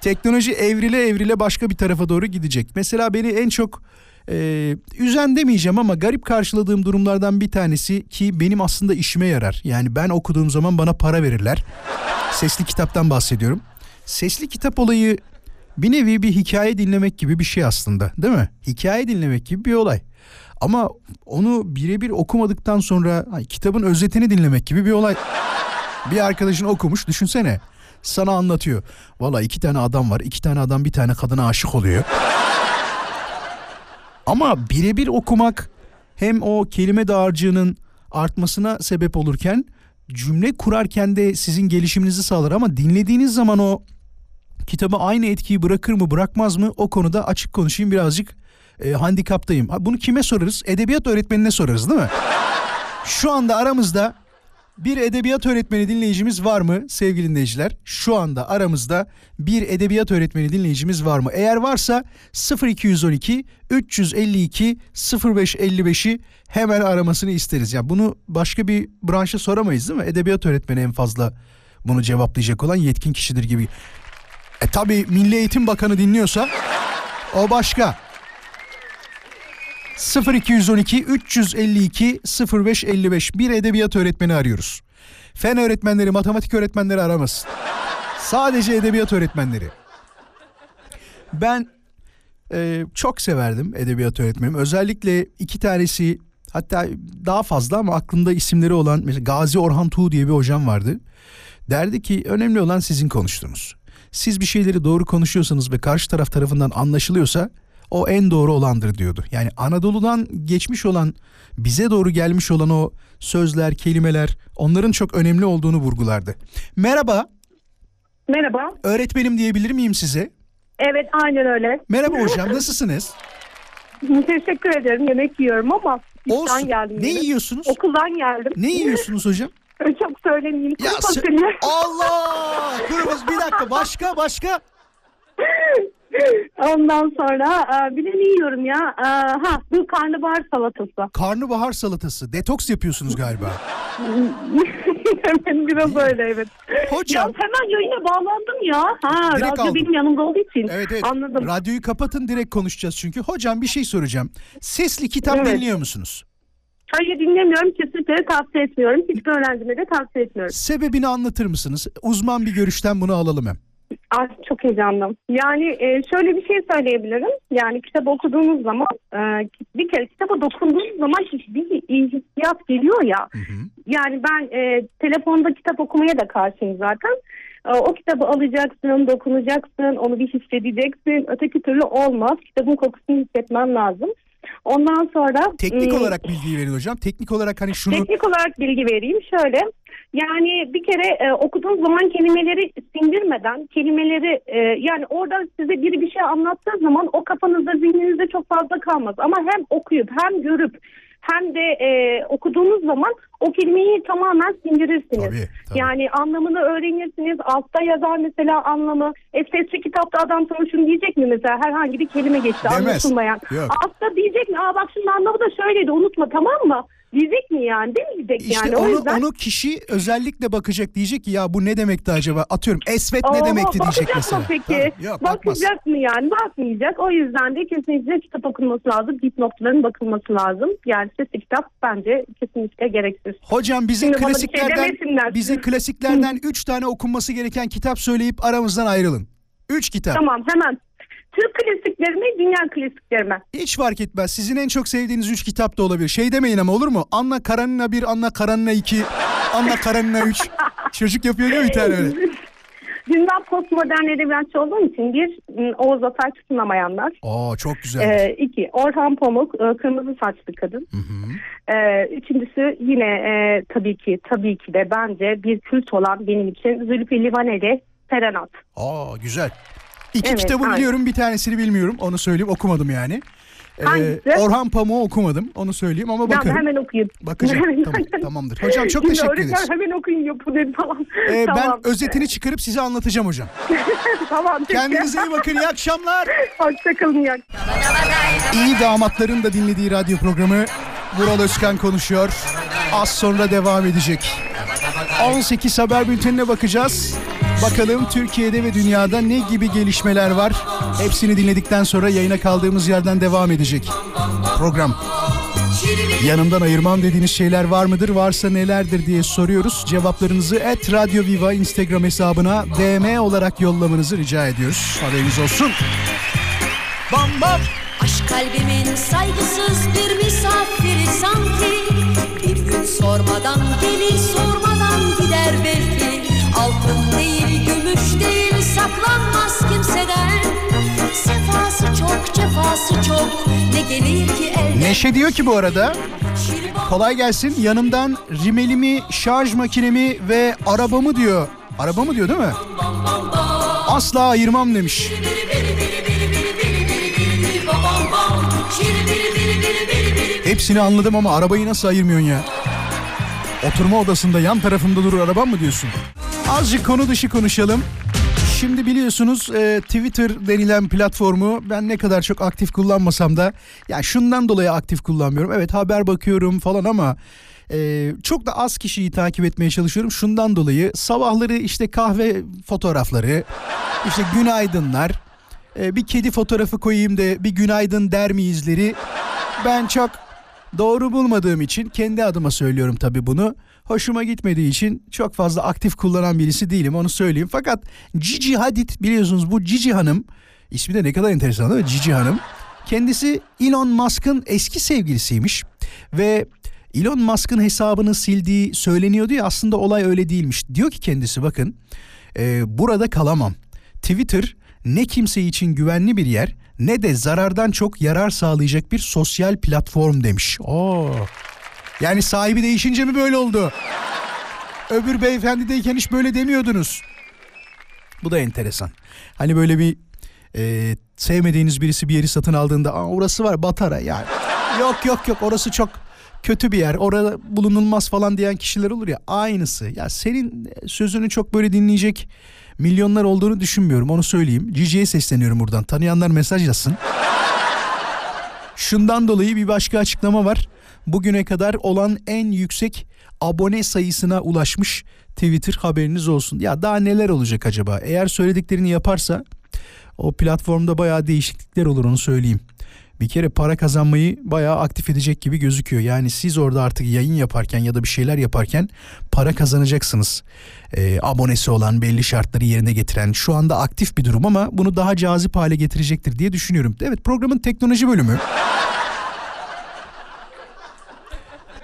Teknoloji evrile evrile başka bir tarafa doğru gidecek. Mesela beni en çok e, üzen demeyeceğim ama garip karşıladığım durumlardan bir tanesi ki benim aslında işime yarar. Yani ben okuduğum zaman bana para verirler. Sesli kitaptan bahsediyorum. Sesli kitap olayı bir nevi bir hikaye dinlemek gibi bir şey aslında değil mi? Hikaye dinlemek gibi bir olay. Ama onu birebir okumadıktan sonra kitabın özetini dinlemek gibi bir olay. Bir arkadaşın okumuş düşünsene. Sana anlatıyor. Valla iki tane adam var. iki tane adam bir tane kadına aşık oluyor. Ama birebir okumak hem o kelime dağarcığının artmasına sebep olurken cümle kurarken de sizin gelişiminizi sağlar ama dinlediğiniz zaman o kitabı aynı etkiyi bırakır mı bırakmaz mı o konuda açık konuşayım birazcık e, handikaptayım. Ha, Bunu kime sorarız? Edebiyat öğretmenine sorarız değil mi? Şu anda aramızda bir edebiyat öğretmeni dinleyicimiz var mı sevgili dinleyiciler? Şu anda aramızda bir edebiyat öğretmeni dinleyicimiz var mı? Eğer varsa 0212 352 0555'i hemen aramasını isteriz. Ya bunu başka bir branşa soramayız değil mi? Edebiyat öğretmeni en fazla bunu cevaplayacak olan yetkin kişidir gibi. E tabi Milli Eğitim Bakanı dinliyorsa o başka. 0212 352 0555 bir edebiyat öğretmeni arıyoruz. Fen öğretmenleri, matematik öğretmenleri aramasın. Sadece edebiyat öğretmenleri. Ben e, çok severdim edebiyat öğretmenim. Özellikle iki tanesi hatta daha fazla ama aklımda isimleri olan mesela Gazi Orhan Tuğ diye bir hocam vardı. Derdi ki önemli olan sizin konuştuğunuz. Siz bir şeyleri doğru konuşuyorsanız ve karşı taraf tarafından anlaşılıyorsa o en doğru olandır diyordu. Yani Anadolu'dan geçmiş olan bize doğru gelmiş olan o sözler, kelimeler onların çok önemli olduğunu vurgulardı. Merhaba, Merhaba. öğretmenim diyebilir miyim size? Evet aynen öyle. Merhaba hocam, nasılsınız? Teşekkür ederim. Yemek yiyorum ama Olsun. geldim. Ne yine. yiyorsunuz? Okuldan geldim. Ne yiyorsunuz hocam? Çok söylemeyeyim. Kuru Ya fasulye. Allah! Kırmızı bir dakika başka başka. Ondan sonra e, bir de ne yiyorum ya? E, ha bu karnabahar salatası. Karnabahar salatası. Detoks yapıyorsunuz galiba. Hemen biraz öyle evet. Hocam. Ya hemen yayına bağlandım ya. Ha Direkt radyo aldım. benim yanımda olduğu için. Evet evet. Anladım. Radyoyu kapatın direkt konuşacağız çünkü. Hocam bir şey soracağım. Sesli kitap Evet. dinliyor musunuz? Hayır dinlemiyorum. Kesinlikle tavsiye etmiyorum. Hiçbir öğrencime de tavsiye etmiyorum. Sebebini anlatır mısınız? Uzman bir görüşten bunu alalım hem. Ay çok heyecanlıyım. Yani e, şöyle bir şey söyleyebilirim. Yani kitap okuduğunuz zaman e, bir kere kitaba dokunduğunuz zaman bir hissiyat geliyor ya. Yani ben e, telefonda kitap okumaya da karşıyım zaten. E, o kitabı alacaksın, dokunacaksın, onu bir hissedeceksin. Öteki türlü olmaz. Kitabın kokusunu hissetmen lazım. Ondan sonra... Teknik e, olarak bilgi verin hocam. Teknik olarak hani şunu Teknik olarak bilgi vereyim şöyle. Yani bir kere e, okuduğunuz zaman kelimeleri sindirmeden kelimeleri e, yani orada size biri bir şey anlattığı zaman o kafanızda zihninizde çok fazla kalmaz. Ama hem okuyup hem görüp hem de e, okuduğunuz zaman o kelimeyi tamamen sindirirsiniz. Tabii, tabii. Yani anlamını öğrenirsiniz. Altta yazar mesela anlamı. E, sesli kitapta adam sana şunu diyecek mi mesela herhangi bir kelime geçti Demez. anlaşılmayan. Yok. Altta diyecek mi? Aa bak şunun anlamı da şöyleydi unutma tamam mı? Diyecek mi yani? Demeyecek işte yani. O onu, yüzden onu kişi özellikle bakacak diyecek ki ya bu ne demekti acaba? Atıyorum esvet ne Oo, demekti diyecek bakacak mesela. mı peki? Tabii, yok bakmaz. Bakacak mı yani? Bakmayacak. O yüzden de kesinlikle kitap okunması lazım. Dipnotların bakılması lazım. Yani sesli kitap bence kesinlikle gereksiz. Hocam bize Şimdi bana bir şey klasiklerden demesinler. bize klasiklerden 3 tane okunması gereken kitap söyleyip aramızdan ayrılın. 3 kitap. Tamam hemen. Türk klasikleri mi, dünya klasikleri mi? Hiç fark etmez. Sizin en çok sevdiğiniz 3 kitap da olabilir. Şey demeyin ama olur mu? Anna Karanina 1, Anna Karanina 2, Anna Karanina 3. Çocuk yapıyor değil mi bir tane öyle? Şimdi ben postmodern edebiyatçı olduğum için bir m, Oğuz Atay tutunamayanlar. Aa çok güzel. Ee, iki Orhan Pamuk e, kırmızı saçlı kadın. Ee, üçüncüsü yine e, tabii ki tabii ki de bence bir kült olan benim için Zülfü Livaneli Serenat. Aa güzel. İki Evet, kitabı aynen. biliyorum bir tanesini bilmiyorum onu söyleyeyim okumadım yani. Ee? Orhan Pamuk'u okumadım onu söyleyeyim ama Ben bakarım. hemen okuyayım. Bakacağım tamam, tamamdır. Hocam çok Şimdi teşekkür ederiz. hemen okuyun yapın dedi falan. Ee, tamam. Ben özetini çıkarıp size anlatacağım hocam. tamam. Kendinize iyi bakın iyi akşamlar. Hoşçakalın. iyi İyi damatların da dinlediği radyo programı Vural Özkan konuşuyor. Az sonra devam edecek. 18 haber bültenine bakacağız. Bakalım Türkiye'de ve dünyada ne gibi gelişmeler var? Hepsini dinledikten sonra yayına kaldığımız yerden devam edecek. Program. Yanımdan ayırmam dediğiniz şeyler var mıdır? Varsa nelerdir diye soruyoruz. Cevaplarınızı et Radyo Viva Instagram hesabına DM olarak yollamanızı rica ediyoruz. Haberiniz olsun. Bam bam. Aşk kalbimin saygısız bir misafiri sanki Bir gün sormadan gelir sormadan gider belki Altın saklanmaz kimseden Sefası çok cefası çok ne gelir ki elden Neşe diyor ki bu arada kolay gelsin yanımdan rimelimi, şarj makinemi ve arabamı diyor. Arabamı diyor değil mi? Asla ayırmam demiş. Hepsini anladım ama arabayı nasıl ayırmıyorsun ya? Oturma odasında yan tarafımda durur arabam mı diyorsun? Azıcık konu dışı konuşalım. Şimdi biliyorsunuz e, Twitter denilen platformu ben ne kadar çok aktif kullanmasam da ya şundan dolayı aktif kullanmıyorum. Evet haber bakıyorum falan ama e, çok da az kişiyi takip etmeye çalışıyorum. Şundan dolayı sabahları işte kahve fotoğrafları, işte günaydınlar, e, bir kedi fotoğrafı koyayım da bir günaydın der miyizleri ben çok doğru bulmadığım için kendi adıma söylüyorum tabii bunu. Hoşuma gitmediği için çok fazla aktif kullanan birisi değilim onu söyleyeyim. Fakat Cici Hadid biliyorsunuz bu Cici Hanım ismi de ne kadar enteresan değil mi? Cici Hanım. Kendisi Elon Musk'ın eski sevgilisiymiş ve Elon Musk'ın hesabını sildiği söyleniyordu ya aslında olay öyle değilmiş. Diyor ki kendisi bakın e, burada kalamam. Twitter ne kimse için güvenli bir yer ne de zarardan çok yarar sağlayacak bir sosyal platform demiş. Oo. Yani sahibi değişince mi böyle oldu? Öbür beyefendideyken hiç böyle demiyordunuz. Bu da enteresan. Hani böyle bir e, sevmediğiniz birisi bir yeri satın aldığında Aa, orası var Batara yani. yok yok yok orası çok kötü bir yer orada bulunulmaz falan diyen kişiler olur ya aynısı. Ya senin sözünü çok böyle dinleyecek milyonlar olduğunu düşünmüyorum onu söyleyeyim. Cici'ye sesleniyorum buradan. Tanıyanlar mesaj yazsın. Şundan dolayı bir başka açıklama var. Bugüne kadar olan en yüksek abone sayısına ulaşmış Twitter haberiniz olsun. Ya daha neler olacak acaba? Eğer söylediklerini yaparsa o platformda bayağı değişiklikler olur onu söyleyeyim. Bir kere para kazanmayı bayağı aktif edecek gibi gözüküyor. Yani siz orada artık yayın yaparken ya da bir şeyler yaparken para kazanacaksınız. Ee, abonesi olan belli şartları yerine getiren şu anda aktif bir durum ama bunu daha cazip hale getirecektir diye düşünüyorum. Evet programın teknoloji bölümü.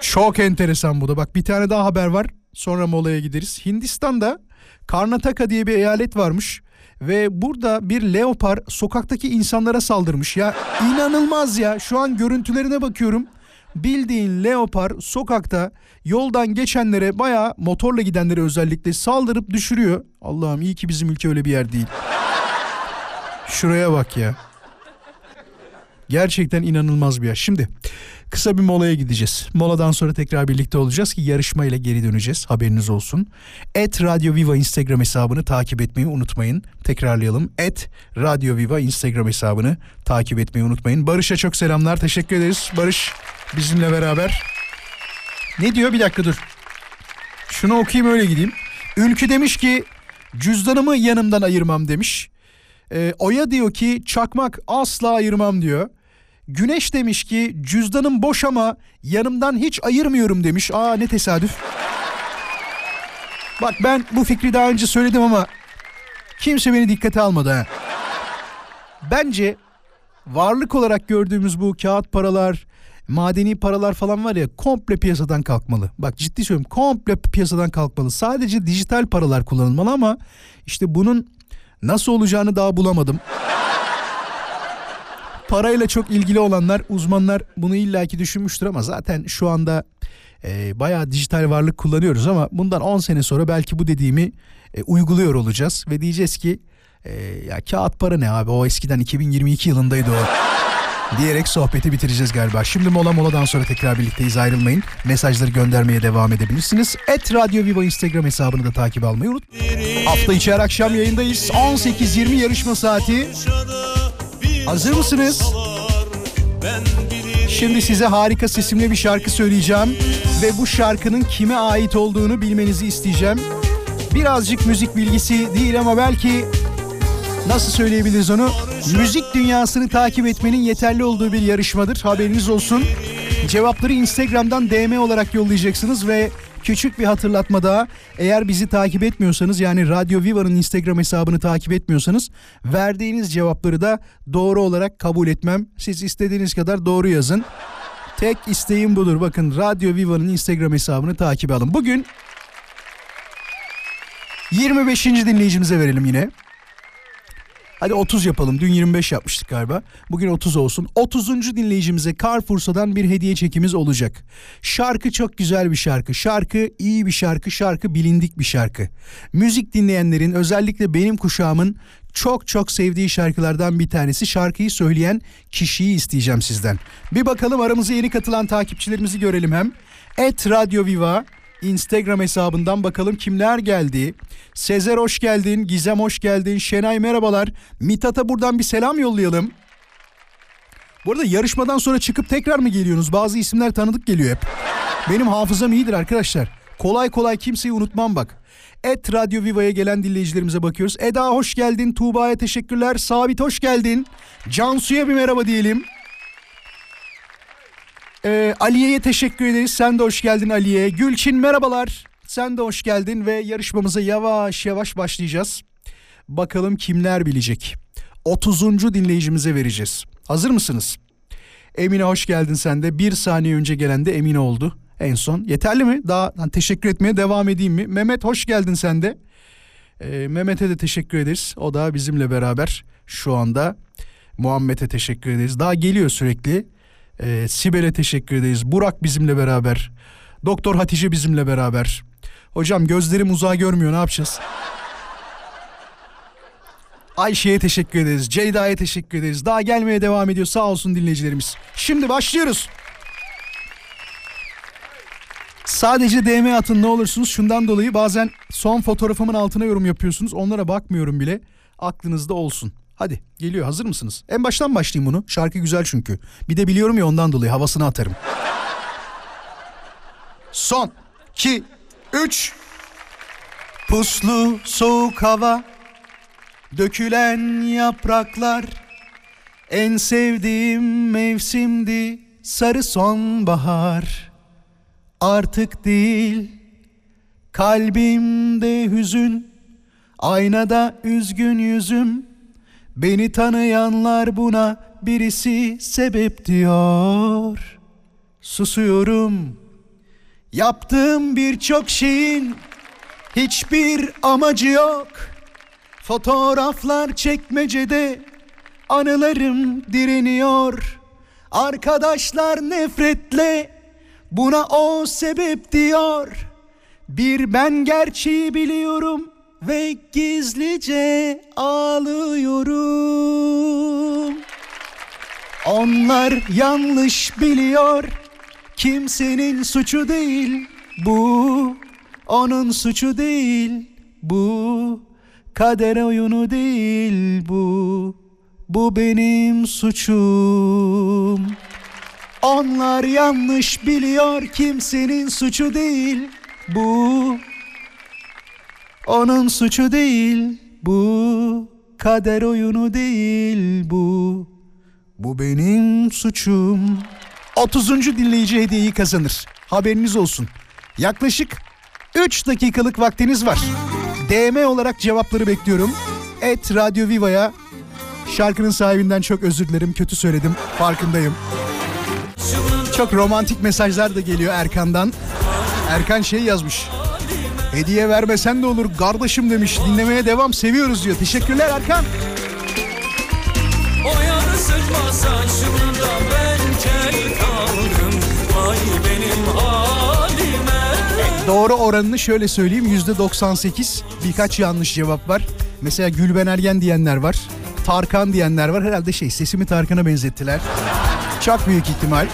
Çok enteresan bu da. Bak bir tane daha haber var. Sonra molaya gideriz. Hindistan'da Karnataka diye bir eyalet varmış. Ve burada bir leopar sokaktaki insanlara saldırmış. Ya inanılmaz ya. Şu an görüntülerine bakıyorum. Bildiğin leopar sokakta yoldan geçenlere bayağı motorla gidenlere özellikle saldırıp düşürüyor. Allah'ım iyi ki bizim ülke öyle bir yer değil. Şuraya bak ya. Gerçekten inanılmaz bir yer. Şimdi kısa bir molaya gideceğiz. Moladan sonra tekrar birlikte olacağız ki yarışmayla geri döneceğiz. Haberiniz olsun. Et Radio Viva Instagram hesabını takip etmeyi unutmayın. Tekrarlayalım. Et Radio Viva Instagram hesabını takip etmeyi unutmayın. Barış'a çok selamlar. Teşekkür ederiz. Barış bizimle beraber. Ne diyor? Bir dakika dur. Şunu okuyayım öyle gideyim. Ülkü demiş ki cüzdanımı yanımdan ayırmam demiş. Ee, Oya diyor ki çakmak asla ayırmam diyor. Güneş demiş ki cüzdanım boş ama yanımdan hiç ayırmıyorum demiş. Aa ne tesadüf. Bak ben bu fikri daha önce söyledim ama kimse beni dikkate almadı ha. Bence varlık olarak gördüğümüz bu kağıt paralar, madeni paralar falan var ya komple piyasadan kalkmalı. Bak ciddi söylüyorum komple piyasadan kalkmalı. Sadece dijital paralar kullanılmalı ama işte bunun nasıl olacağını daha bulamadım. Parayla çok ilgili olanlar, uzmanlar bunu illaki düşünmüştür ama zaten şu anda e, bayağı dijital varlık kullanıyoruz ama bundan 10 sene sonra belki bu dediğimi e, uyguluyor olacağız ve diyeceğiz ki e, ya kağıt para ne abi o eskiden 2022 yılındaydı o diyerek sohbeti bitireceğiz galiba. Şimdi mola moladan sonra tekrar birlikteyiz ayrılmayın. Mesajları göndermeye devam edebilirsiniz. Et Radyo Viva Instagram hesabını da takip almayı unutmayın. Hafta içi her akşam yayındayız. 18.20 yarışma saati. Hazır mısınız? Şimdi size harika sesimle bir şarkı söyleyeceğim ve bu şarkının kime ait olduğunu bilmenizi isteyeceğim. Birazcık müzik bilgisi değil ama belki nasıl söyleyebiliriz onu? Müzik dünyasını takip etmenin yeterli olduğu bir yarışmadır. Haberiniz olsun. Cevapları Instagram'dan DM olarak yollayacaksınız ve küçük bir hatırlatma daha. Eğer bizi takip etmiyorsanız yani Radyo Viva'nın Instagram hesabını takip etmiyorsanız verdiğiniz cevapları da doğru olarak kabul etmem. Siz istediğiniz kadar doğru yazın. Tek isteğim budur. Bakın Radyo Viva'nın Instagram hesabını takip alın. Bugün 25. dinleyicimize verelim yine. Hadi 30 yapalım. Dün 25 yapmıştık galiba. Bugün 30 olsun. 30. dinleyicimize Carrefour'dan bir hediye çekimiz olacak. Şarkı çok güzel bir şarkı. Şarkı iyi bir şarkı. Şarkı bilindik bir şarkı. Müzik dinleyenlerin özellikle benim kuşağımın çok çok sevdiği şarkılardan bir tanesi. Şarkıyı söyleyen kişiyi isteyeceğim sizden. Bir bakalım aramıza yeni katılan takipçilerimizi görelim hem. Et Radio Viva Instagram hesabından bakalım kimler geldi. Sezer hoş geldin, Gizem hoş geldin, Şenay merhabalar. Mithat'a buradan bir selam yollayalım. Bu arada yarışmadan sonra çıkıp tekrar mı geliyorsunuz? Bazı isimler tanıdık geliyor hep. Benim hafızam iyidir arkadaşlar. Kolay kolay kimseyi unutmam bak. Et Radyo Viva'ya gelen dinleyicilerimize bakıyoruz. Eda hoş geldin, Tuğba'ya teşekkürler, Sabit hoş geldin. Cansu'ya bir merhaba diyelim. Ee, Aliye'ye teşekkür ederiz. Sen de hoş geldin Aliye. Gülçin merhabalar. Sen de hoş geldin ve yarışmamıza yavaş yavaş başlayacağız. Bakalım kimler bilecek. 30. dinleyicimize vereceğiz. Hazır mısınız? Emine hoş geldin sen de. Bir saniye önce gelen de Emine oldu en son. Yeterli mi? Daha hani teşekkür etmeye devam edeyim mi? Mehmet hoş geldin sen de. Ee, Mehmet'e de teşekkür ederiz. O da bizimle beraber şu anda. Muhammed'e teşekkür ederiz. Daha geliyor sürekli. Ee, Sibel'e teşekkür ederiz. Burak bizimle beraber. Doktor Hatice bizimle beraber. Hocam gözlerim uzağa görmüyor ne yapacağız? Ayşe'ye teşekkür ederiz. Ceyda'ya teşekkür ederiz. Daha gelmeye devam ediyor sağ olsun dinleyicilerimiz. Şimdi başlıyoruz. Sadece DM atın ne olursunuz şundan dolayı bazen son fotoğrafımın altına yorum yapıyorsunuz. Onlara bakmıyorum bile. Aklınızda olsun. Hadi geliyor. Hazır mısınız? En baştan başlayayım bunu. Şarkı güzel çünkü. Bir de biliyorum ya ondan dolayı havasını atarım. Son. 2 3 Puslu soğuk hava. Dökülen yapraklar. En sevdiğim mevsimdi. Sarı sonbahar. Artık değil. Kalbimde hüzün. Aynada üzgün yüzüm Beni tanıyanlar buna birisi sebep diyor Susuyorum Yaptığım birçok şeyin hiçbir amacı yok. Fotoğraflar çekmecede anılarım direniyor. Arkadaşlar nefretle buna o sebep diyor. Bir ben gerçeği biliyorum ve gizlice ağlıyorum. Onlar yanlış biliyor. Kimsenin suçu değil bu. Onun suçu değil bu. Kader oyunu değil bu. Bu benim suçum. Onlar yanlış biliyor kimsenin suçu değil bu. Onun suçu değil bu. Kader oyunu değil bu. Bu benim suçum. 30. dinleyici hediyeyi kazanır. Haberiniz olsun. Yaklaşık 3 dakikalık vaktiniz var. DM olarak cevapları bekliyorum. Et Radyo Viva'ya şarkının sahibinden çok özür dilerim. Kötü söyledim. Farkındayım. Çok romantik mesajlar da geliyor Erkan'dan. Erkan şey yazmış. Hediye vermesen de olur kardeşim demiş. Dinlemeye devam seviyoruz diyor. Teşekkürler Erkan. O yanı sıkma saçımda ben kel kaldım Vay benim halime Doğru oranını şöyle söyleyeyim yüzde 98 birkaç yanlış cevap var. Mesela Gülben Ergen diyenler var. Tarkan diyenler var. Herhalde şey sesimi Tarkan'a benzettiler. Çok büyük ihtimal.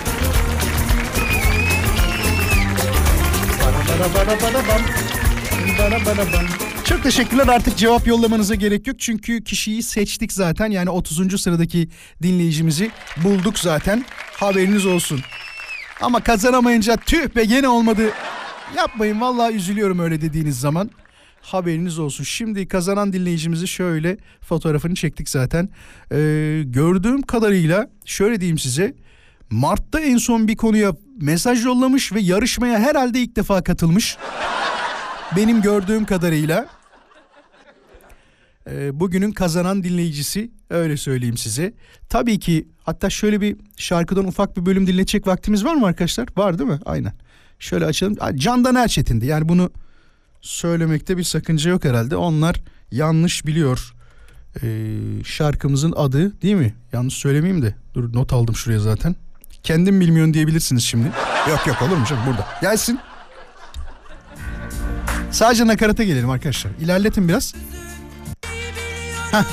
Çok teşekkürler artık cevap yollamanıza gerek yok. Çünkü kişiyi seçtik zaten. Yani 30. sıradaki dinleyicimizi bulduk zaten. Haberiniz olsun. Ama kazanamayınca tüh be gene olmadı. Yapmayın vallahi üzülüyorum öyle dediğiniz zaman. Haberiniz olsun. Şimdi kazanan dinleyicimizi şöyle fotoğrafını çektik zaten. Ee, gördüğüm kadarıyla şöyle diyeyim size. Mart'ta en son bir konuya mesaj yollamış ve yarışmaya herhalde ilk defa katılmış. Benim gördüğüm kadarıyla. Ee, bugünün kazanan dinleyicisi öyle söyleyeyim size. Tabii ki hatta şöyle bir şarkıdan ufak bir bölüm dinletecek vaktimiz var mı arkadaşlar? Var değil mi? Aynen. Şöyle açalım. Candan Erçetin'di. Yani bunu söylemekte bir sakınca yok herhalde. Onlar yanlış biliyor ee, şarkımızın adı değil mi? Yanlış söylemeyeyim de. Dur not aldım şuraya zaten. Kendim bilmiyorum diyebilirsiniz şimdi. Yok yok olur mu canım burada. Gelsin. Sadece nakarata gelelim arkadaşlar. İlerletin biraz. Heh.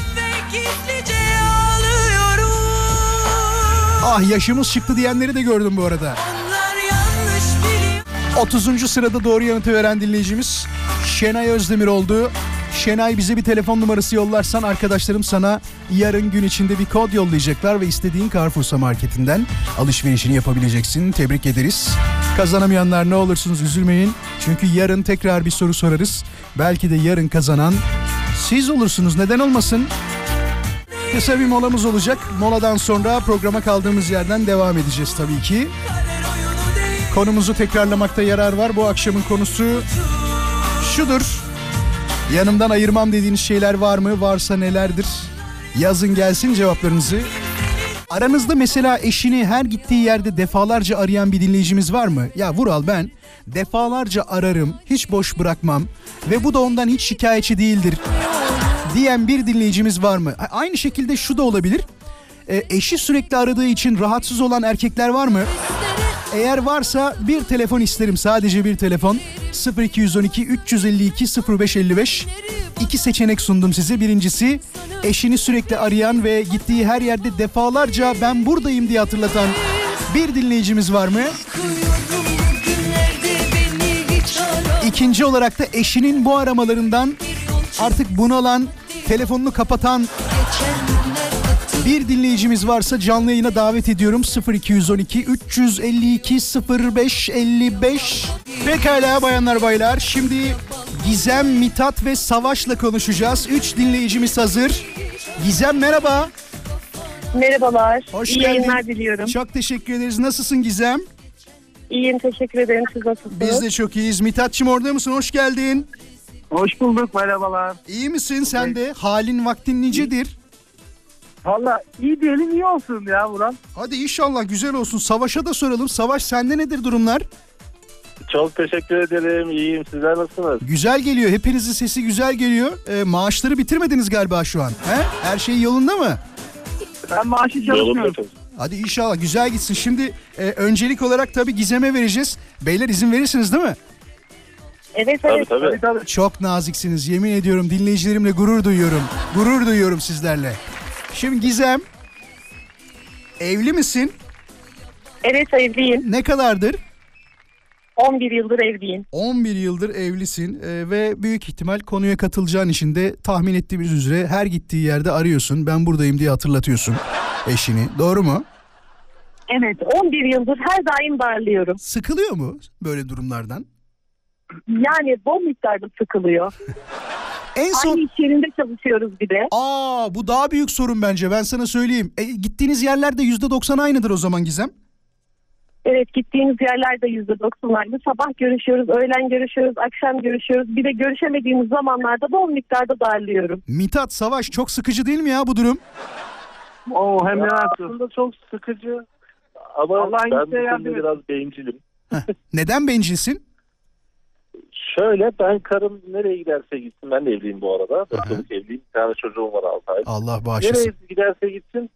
Ah yaşımız çıktı diyenleri de gördüm bu arada. 30. sırada doğru yanıtı veren dinleyicimiz Şenay Özdemir oldu. Şenay bize bir telefon numarası yollarsan arkadaşlarım sana yarın gün içinde bir kod yollayacaklar ve istediğin Carrefour'sa marketinden alışverişini yapabileceksin. Tebrik ederiz. Kazanamayanlar ne olursunuz üzülmeyin. Çünkü yarın tekrar bir soru sorarız. Belki de yarın kazanan siz olursunuz. Neden olmasın? Kısa bir molamız olacak. Moladan sonra programa kaldığımız yerden devam edeceğiz tabii ki. Konumuzu tekrarlamakta yarar var. Bu akşamın konusu şudur. Yanımdan ayırmam dediğiniz şeyler var mı? Varsa nelerdir? Yazın gelsin cevaplarınızı. Aranızda mesela eşini her gittiği yerde defalarca arayan bir dinleyicimiz var mı? Ya Vural ben defalarca ararım, hiç boş bırakmam ve bu da ondan hiç şikayetçi değildir diyen bir dinleyicimiz var mı? Aynı şekilde şu da olabilir. E, eşi sürekli aradığı için rahatsız olan erkekler var mı? Eğer varsa bir telefon isterim. Sadece bir telefon. 0212 352 0555 iki seçenek sundum size. Birincisi eşini sürekli arayan ve gittiği her yerde defalarca ben buradayım diye hatırlatan bir dinleyicimiz var mı? İkinci olarak da eşinin bu aramalarından artık bunalan, telefonunu kapatan bir dinleyicimiz varsa canlı yayına davet ediyorum. 0212 352 05 55. Pekala bayanlar baylar. Şimdi Gizem, Mitat ve Savaş'la konuşacağız. Üç dinleyicimiz hazır. Gizem merhaba. Merhabalar. Hoş İyi geldin. yayınlar diliyorum. Çok teşekkür ederiz. Nasılsın Gizem? İyiyim teşekkür ederim. Siz nasılsınız? Biz de çok iyiyiz. Mithatçım orada mısın? Hoş geldin. Hoş bulduk merhabalar. İyi misin sen de? Halin vaktin nicedir? Valla iyi diyelim iyi olsun ya Murat. Hadi inşallah güzel olsun. Savaş'a da soralım. Savaş sende nedir durumlar? Çok teşekkür ederim. İyiyim. Sizler nasılsınız? Güzel geliyor. Hepinizin sesi güzel geliyor. Ee, maaşları bitirmediniz galiba şu an. He? Her şey yolunda mı? Ben maaşı çalışmıyorum. Hadi inşallah güzel gitsin. Şimdi e, öncelik olarak tabii Gizem'e vereceğiz. Beyler izin verirsiniz değil mi? Evet evet. Tabii, tabii. Çok naziksiniz. Yemin ediyorum dinleyicilerimle gurur duyuyorum. Gurur duyuyorum sizlerle. Şimdi Gizem evli misin? Evet evliyim. Ne kadardır? 11 yıldır evliyim. 11 yıldır evlisin e, ve büyük ihtimal konuya katılacağın için de tahmin ettiğimiz üzere her gittiği yerde arıyorsun. Ben buradayım diye hatırlatıyorsun eşini. Doğru mu? Evet 11 yıldır her daim darlıyorum. Sıkılıyor mu böyle durumlardan? Yani bol miktarda sıkılıyor. En son... Aynı iş yerinde çalışıyoruz bir de. Aa bu daha büyük sorun bence ben sana söyleyeyim. E, gittiğiniz yerlerde %90 aynıdır o zaman Gizem. Evet gittiğimiz yerlerde %90'larda. Sabah görüşüyoruz, öğlen görüşüyoruz, akşam görüşüyoruz. Bir de görüşemediğimiz zamanlarda bol miktarda darlıyorum. Mithat Savaş çok sıkıcı değil mi ya bu durum? Oo hem de Ya aslında çok sıkıcı. Ama Allah ben bu konuda biraz bencilim. Neden bencilsin? Şöyle ben karım nereye giderse gitsin. Ben de evliyim bu arada. Dört evliyim. Bir tane çocuğum var 6 ay. Allah bağışlasın. Nereye giderse gitsin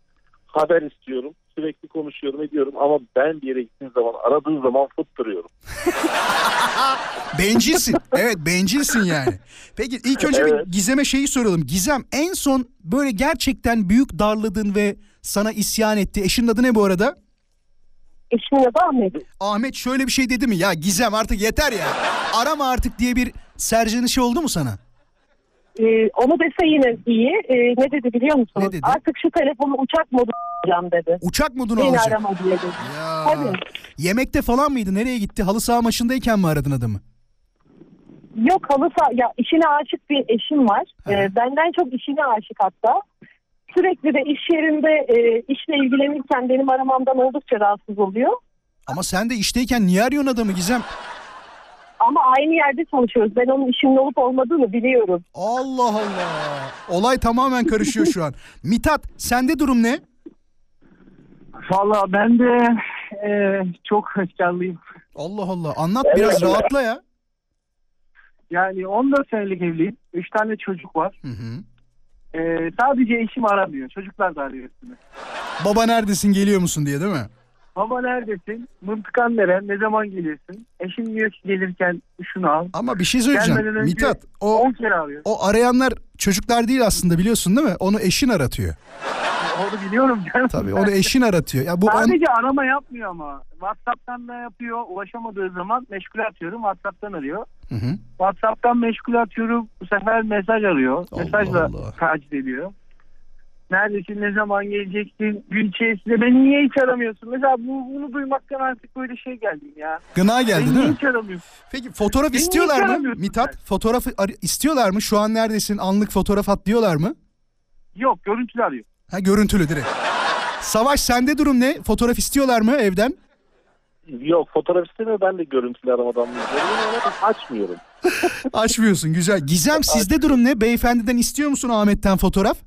haber istiyorum. Sürekli konuşuyorum ediyorum ama ben bir yere gittiğim zaman aradığı zaman fıttırıyorum. Bencilsin. Evet bencilsin yani. Peki ilk önce Evet. bir Gizem'e şeyi soralım. Gizem en son böyle gerçekten büyük darladın ve sana isyan etti. Eşinin adı ne bu arada? Eşimin adı Ahmet. Ahmet şöyle bir şey dedi mi? Ya Gizem artık yeter ya. Arama artık diye bir serzenişi oldu mu sana? Ee, onu dese yine iyi. Ee, ne dedi biliyor musunuz? Ne dedi? Artık şu telefonu uçak modu alacağım dedi. Uçak modunu Beni alacak. arama diye dedi. Ya. Tabii. Yemekte falan mıydı? Nereye gitti? Halı saha maçındayken mi aradın adamı? Yok halı saha, ya işine aşık bir eşim var. Ee, benden çok işine aşık hatta. Sürekli de iş yerinde e, işle ilgilenirken benim aramamdan oldukça rahatsız oluyor. Ama sen de işteyken niye arıyorsun adamı Gizem? Ama aynı yerde çalışıyoruz. Ben onun işimin olup olmadığını biliyorum. Allah Allah. Olay tamamen karışıyor şu an. Mitat sende durum ne? Valla ben de e, çok heyecanlıyım. Allah Allah. Anlat biraz rahatla ya. Yani 14 senelik evliyim. 3 tane çocuk var. E, sadece eşim aramıyor. Çocuklar da arıyor üstüne. Baba neredesin geliyor musun diye değil mi? Baba neredesin? Mıntıkan neren? Ne zaman gelirsin? Eşim diyor ki gelirken şunu al. Ama bir şey söyleyeceğim. Gelmeden önce Mithat o 10 kere arıyor. o arayanlar çocuklar değil aslında biliyorsun değil mi? Onu eşin aratıyor. Onu biliyorum canım. Tabii onu eşin aratıyor. Ya bu on- Sadece arama yapmıyor ama. WhatsApp'tan da yapıyor. Ulaşamadığı zaman meşgul atıyorum. WhatsApp'tan arıyor. Hı hı. WhatsApp'tan meşgul atıyorum. Bu sefer mesaj arıyor. Mesajla taciz ediyor. Neredesin? Ne zaman geleceksin? Gün içerisinde beni niye hiç aramıyorsun? Mesela bu, bunu duymaktan artık böyle şey geldim ya. Gına geldi beni değil niye mi? hiç aramıyorsun? Peki fotoğraf Beni istiyorlar mı? Mithat fotoğraf ar- istiyorlar mı? Şu an neredesin? Anlık fotoğraf at diyorlar mı? Yok görüntülü arıyor. Ha görüntülü direkt. Savaş sende durum ne? Fotoğraf istiyorlar mı evden? Yok fotoğraf istemiyor. Ben de görüntülü aramadan açmıyorum. Açmıyorsun güzel. Gizem sizde durum ne? Beyefendiden istiyor musun Ahmet'ten fotoğraf?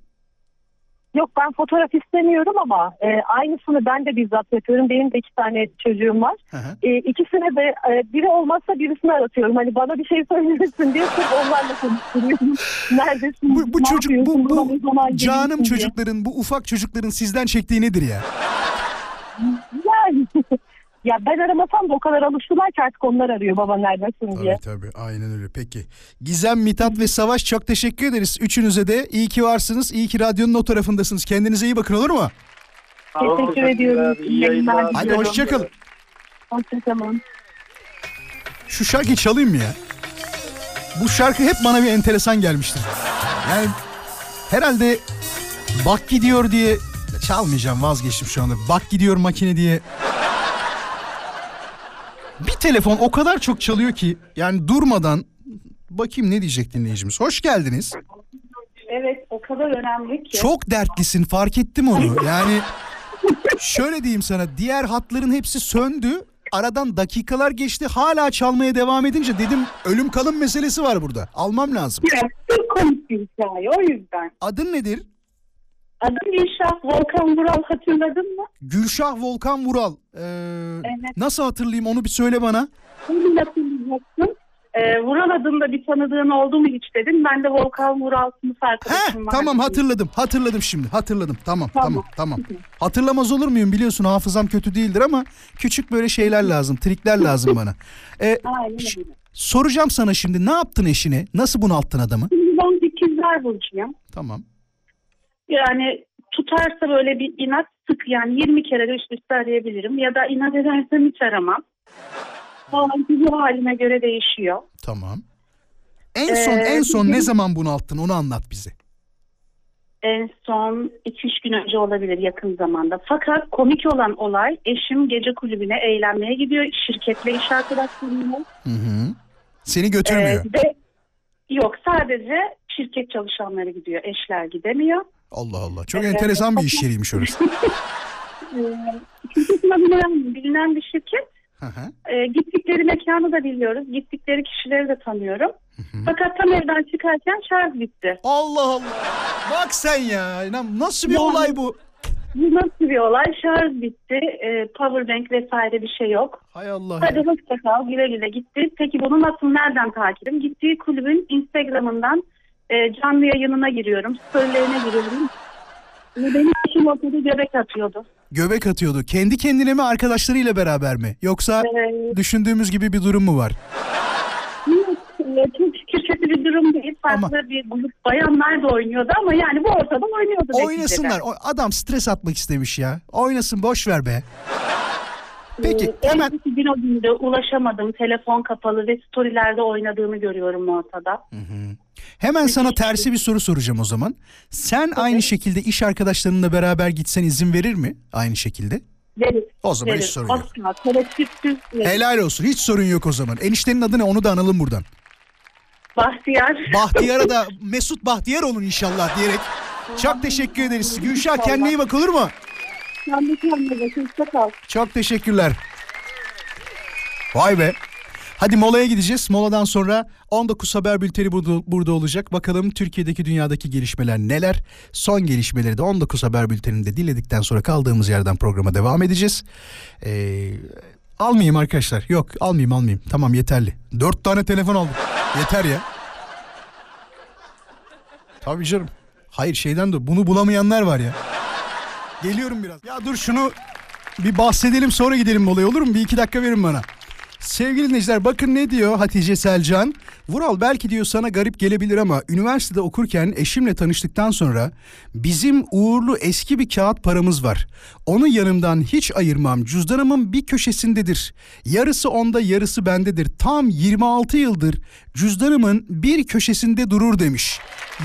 Yok ben fotoğraf istemiyorum ama e, aynısını ben de bizzat yapıyorum. Benim de iki tane çocuğum var. E, ikisine de e, biri olmazsa birisini aratıyorum. Hani bana bir şey söylemesin diye sırf onlarla konuşturuyorum. Neredesin? Bu, bu çocuk bu, bu canım gelirsin diye. çocukların bu ufak çocukların sizden çektiği nedir ya? Yani ya ben aramasam da o kadar alıştılar ki artık onlar arıyor baba neredesin diye. Tabii tabii aynen öyle peki. Gizem, Mithat ve Savaş çok teşekkür ederiz. Üçünüze de iyi ki varsınız. İyi ki radyonun o tarafındasınız. Kendinize iyi bakın olur mu? Teşekkür ediyorum. İyi yayınlar Hadi hoşçakalın. Hoşçakalın. Şu şarkıyı çalayım mı ya? bu şarkı hep bana bir enteresan gelmiştir. Yani herhalde bak gidiyor diye çalmayacağım vazgeçtim şu anda. Bak gidiyor makine diye. Bir telefon o kadar çok çalıyor ki yani durmadan bakayım ne diyecek dinleyicimiz. Hoş geldiniz. Evet o kadar önemli ki. Çok dertlisin fark ettim onu. Yani şöyle diyeyim sana diğer hatların hepsi söndü. Aradan dakikalar geçti hala çalmaya devam edince dedim ölüm kalım meselesi var burada. Almam lazım. Evet, çok komik bir hikaye o yüzden. Adın nedir? Adım Gülşah Volkan Vural hatırladın mı? Gülşah Volkan Vural. Ee, Nasıl hatırlayayım onu bir söyle bana. Onu hatırlayacaksın. Ee, Vural adında bir tanıdığın oldu mu hiç dedim. Ben de Volkan Vural sınıf arkadaşım var. Tamam hatırladım hatırladım şimdi hatırladım tamam tamam tamam. Hatırlamaz olur muyum biliyorsun hafızam kötü değildir ama küçük böyle şeyler lazım trikler lazım bana. Ee, Aynen ş- öyle. soracağım sana şimdi ne yaptın eşine nasıl bunalttın adamı? Ben ikizler burcuyum. Tamam. Yani tutarsa böyle bir inat sık yani 20 kere de üst üste arayabilirim. Ya da inat edersem hiç aramam. O bu halime göre değişiyor. Tamam. En son Ee, en son bizim- ne zaman bunalttın onu anlat bize. En son 2-3 gün önce olabilir yakın zamanda. Fakat komik olan olay eşim gece kulübüne eğlenmeye gidiyor. Şirketle iş arkadaşlarıyla. Hı hı. Seni götürmüyor. Ee, ve yok sadece şirket çalışanları gidiyor. Eşler gidemiyor. Allah Allah. Çok Ee, enteresan bir iş yeriymiş orası. Ee, bilinen, bilinen bir şirket. Hı hı. Ee, gittikleri mekanı da biliyoruz. Gittikleri kişileri de tanıyorum. Fakat tam evden çıkarken şarj bitti. Allah Allah. Bak sen ya. Nasıl bir olay bu? Bu nasıl bir olay? Şarj bitti. Ee, powerbank vesaire bir şey yok. Hay Allah. Hadi hoşça kal güle güle gitti. Peki bunu nasıl nereden takibim? Gittiği kulübün Instagram'ından e, canlı yayınına giriyorum. Storylerine giriyorum. Ve Benim eşim ortada göbek atıyordu. Göbek atıyordu. Kendi kendine mi arkadaşlarıyla beraber mi? Yoksa düşündüğümüz gibi bir durum mu var? Ee, Çok şükür kötü bir durum değil. Farklı bir grup bayanlar da oynuyordu ama yani bu ortada oynuyordu. Oynasınlar. neticede. Adam stres atmak istemiş ya. Oynasın boş ver be. Peki Ee, hemen o günde ulaşamadım. Telefon kapalı ve storylerde oynadığını görüyorum ortada. hemen sana tersi bir soru soracağım o zaman. Sen aynı şekilde iş arkadaşlarınla beraber gitsen izin verir mi? Aynı şekilde. Verir. O zaman hiç verir. sorun yok. Asla. Helal olsun. Hiç sorun yok o zaman. Eniştenin adı ne? Onu da analım buradan. Bahtiyar. Bahtiyar'a da Mesut Bahtiyar olun inşallah diyerek. Çok teşekkür ederiz. Gülşah kendine iyi bak olur mu? Sen. Çok teşekkürler. Vay be. Hadi molaya gideceğiz. Moladan sonra 19 haber bülteni burada, burada olacak. Bakalım Türkiye'deki dünyadaki gelişmeler neler? Son gelişmeleri de 19 haber bülteninde dinledikten sonra kaldığımız yerden programa devam edeceğiz. Ee, almayayım arkadaşlar. Yok almayayım almayayım. Tamam yeterli. 4 tane telefon aldım. Yeter ya. Tabii canım. Hayır şeyden de bunu bulamayanlar var ya. Geliyorum biraz. Ya dur şunu bir bahsedelim sonra gidelim molaya olur mu? Bir iki dakika verin bana. Sevgili dinleyiciler bakın ne diyor Hatice Selcan. Vural belki diyor sana garip gelebilir ama üniversitede okurken eşimle tanıştıktan sonra bizim uğurlu eski bir kağıt paramız var. Onu yanımdan hiç ayırmam. Cüzdanımın bir köşesindedir. Yarısı onda yarısı bendedir. Tam 26 yıldır cüzdanımın bir köşesinde durur demiş.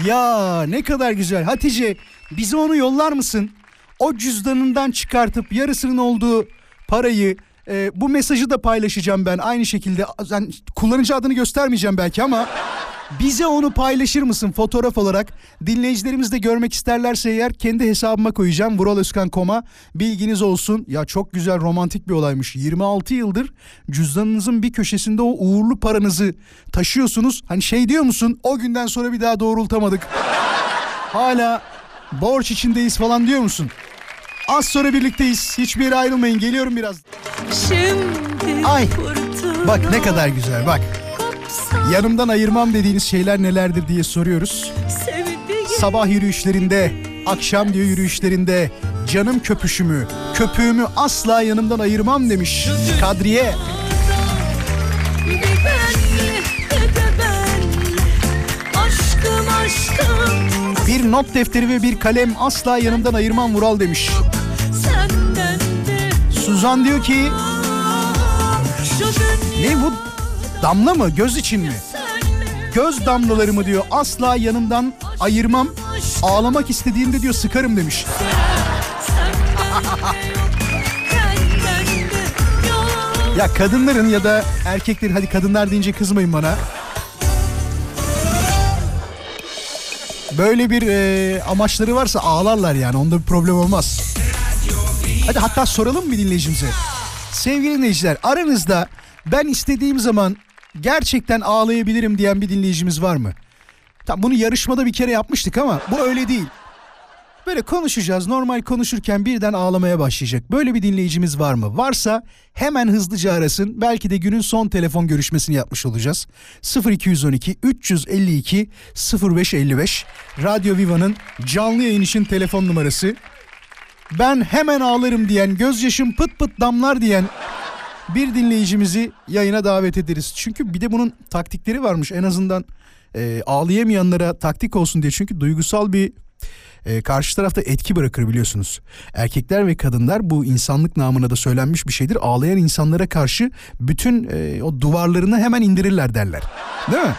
Ya ne kadar güzel. Hatice bize onu yollar mısın? O cüzdanından çıkartıp yarısının olduğu parayı e, bu mesajı da paylaşacağım ben aynı şekilde. Yani kullanıcı adını göstermeyeceğim belki ama bize onu paylaşır mısın fotoğraf olarak? Dinleyicilerimiz de görmek isterlerse eğer kendi hesabıma koyacağım. Vuraloskan.com'a bilginiz olsun. Ya çok güzel romantik bir olaymış. 26 yıldır cüzdanınızın bir köşesinde o uğurlu paranızı taşıyorsunuz. Hani şey diyor musun? O günden sonra bir daha doğrultamadık. Hala borç içindeyiz falan diyor musun? Az sonra birlikteyiz. Hiçbir yere ayrılmayın. Geliyorum biraz. Şimdi Ay. Bak ne kadar güzel bak. Yanımdan ayırmam dediğiniz şeyler nelerdir diye soruyoruz. Sabah yürüyüşlerinde, akşam diyor yürüyüşlerinde canım köpüşümü, köpüğümü asla yanımdan ayırmam demiş Kadriye. Ben ben Aşkım aşkım Bir not defteri ve bir kalem asla yanımdan ayırmam Vural demiş. Suzan diyor ki ne bu damla mı göz için mi? göz damlalarımı diyor asla yanımdan ayırmam. Ağlamak istediğimde diyor sıkarım demiş. Ya kadınların ya da erkeklerin hadi kadınlar deyince kızmayın bana. Böyle bir e, amaçları varsa ağlarlar yani onda bir problem olmaz. Hadi hatta soralım bir dinleyicimize. Sevgili dinleyiciler aranızda ben istediğim zaman gerçekten ağlayabilirim diyen bir dinleyicimiz var mı? Tam bunu yarışmada bir kere yapmıştık ama bu öyle değil. Böyle konuşacağız. Normal konuşurken birden ağlamaya başlayacak. Böyle bir dinleyicimiz var mı? Varsa hemen hızlıca arasın. Belki de günün son telefon görüşmesini yapmış olacağız. 0212 352 0555 Radyo Viva'nın canlı yayın için telefon numarası. Ben hemen ağlarım diyen, gözyaşım pıt pıt damlar diyen bir dinleyicimizi yayına davet ederiz. Çünkü bir de bunun taktikleri varmış. En azından e, ağlayamayanlara taktik olsun diye. Çünkü duygusal bir e, karşı tarafta etki bırakır biliyorsunuz. Erkekler ve kadınlar bu insanlık namına da söylenmiş bir şeydir. Ağlayan insanlara karşı bütün e, o duvarlarını hemen indirirler derler. Değil mi?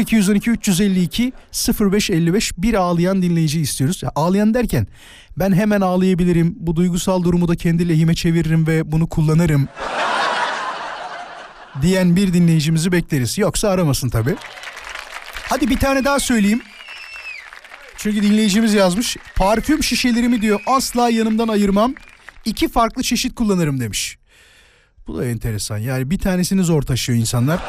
0212 352 0555 bir ağlayan dinleyici istiyoruz. Ya, ağlayan derken ben hemen ağlayabilirim. Bu duygusal durumu da kendi lehime çeviririm ve bunu kullanırım. diyen bir dinleyicimizi bekleriz. Yoksa aramasın tabii. Hadi bir tane daha söyleyeyim. Çünkü dinleyicimiz yazmış. Parfüm şişelerimi diyor asla yanımdan ayırmam. İki farklı çeşit kullanırım demiş. Bu da enteresan. Yani bir tanesini zor taşıyor insanlar.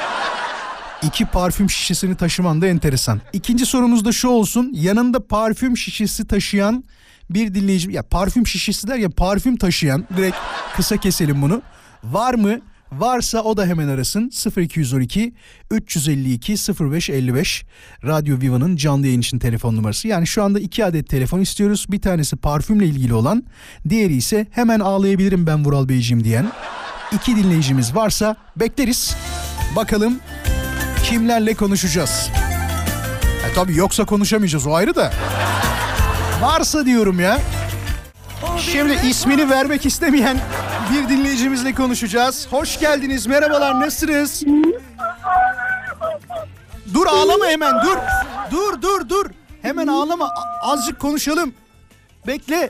İki parfüm şişesini taşıman da enteresan. İkinci sorumuz da şu olsun. Yanında parfüm şişesi taşıyan bir dinleyici... Ya parfüm şişesi der ya parfüm taşıyan. Direkt kısa keselim bunu. Var mı? Varsa o da hemen arasın 0212 352 0555 Radyo Viva'nın canlı yayın için telefon numarası. Yani şu anda iki adet telefon istiyoruz. Bir tanesi parfümle ilgili olan, diğeri ise hemen ağlayabilirim ben Vural Beyciğim diyen. iki dinleyicimiz varsa bekleriz. Bakalım kimlerle konuşacağız. E tabii yoksa konuşamayacağız o ayrı da. Varsa diyorum ya. Şimdi ismini vermek istemeyen bir dinleyicimizle konuşacağız. Hoş geldiniz. Merhabalar. Nasılsınız? Dur ağlama hemen. Dur. Dur dur dur. Hemen ağlama. Azıcık konuşalım. Bekle.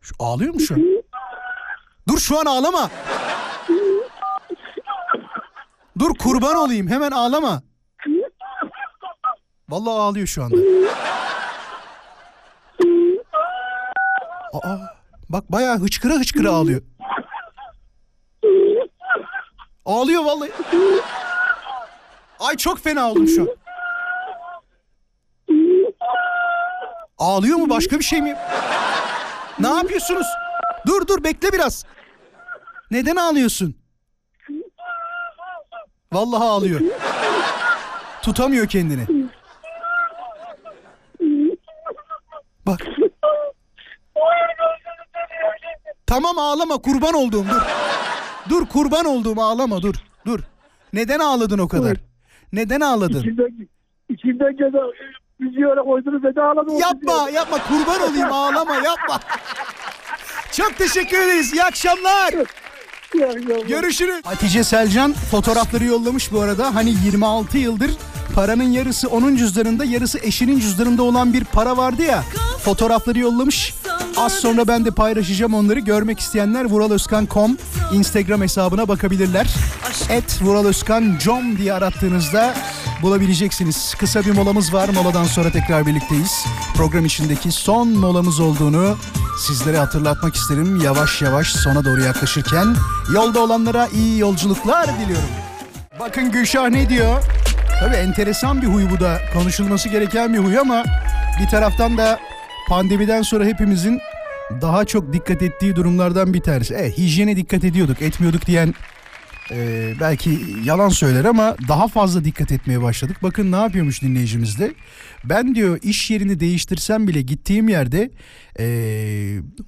Şu ağlıyor mu şu? Dur şu an ağlama. Dur kurban olayım. Hemen ağlama. Vallahi ağlıyor şu anda. Aa, bak bayağı hıçkıra hıçkıra ağlıyor. Ağlıyor vallahi. Ay çok fena oldum şu an. Ağlıyor mu başka bir şey mi? Ne yapıyorsunuz? Dur dur bekle biraz. Neden ağlıyorsun? Vallahi ağlıyor. Tutamıyor kendini. Bak. Tamam ağlama kurban olduğum dur. Dur kurban olduğum ağlama dur. Dur. Neden ağladın o kadar? Neden ağladın? İçimden, içimden gene bizi öyle koydunuz ve de ağladım. Yapma yapma kurban olayım ağlama yapma. Çok teşekkür ederiz. İyi akşamlar. Görüşürüz. Hatice Selcan fotoğrafları yollamış bu arada. Hani 26 yıldır paranın yarısı onun cüzdanında yarısı eşinin cüzdanında olan bir para vardı ya. Fotoğrafları yollamış. Az sonra ben de paylaşacağım onları. Görmek isteyenler vuraloskan.com Instagram hesabına bakabilirler. Et vuraloskan.com diye arattığınızda bulabileceksiniz. Kısa bir molamız var. Moladan sonra tekrar birlikteyiz. Program içindeki son molamız olduğunu sizlere hatırlatmak isterim. Yavaş yavaş sona doğru yaklaşırken yolda olanlara iyi yolculuklar diliyorum. Bakın Gülşah ne diyor? Tabii enteresan bir huy bu da. Konuşulması gereken bir huy ama bir taraftan da pandemiden sonra hepimizin daha çok dikkat ettiği durumlardan bir tanesi. Evet hijyene dikkat ediyorduk, etmiyorduk diyen e, belki yalan söyler ama daha fazla dikkat etmeye başladık. Bakın ne yapıyormuş dinleyicimiz de. Ben diyor iş yerini değiştirsem bile gittiğim yerde e,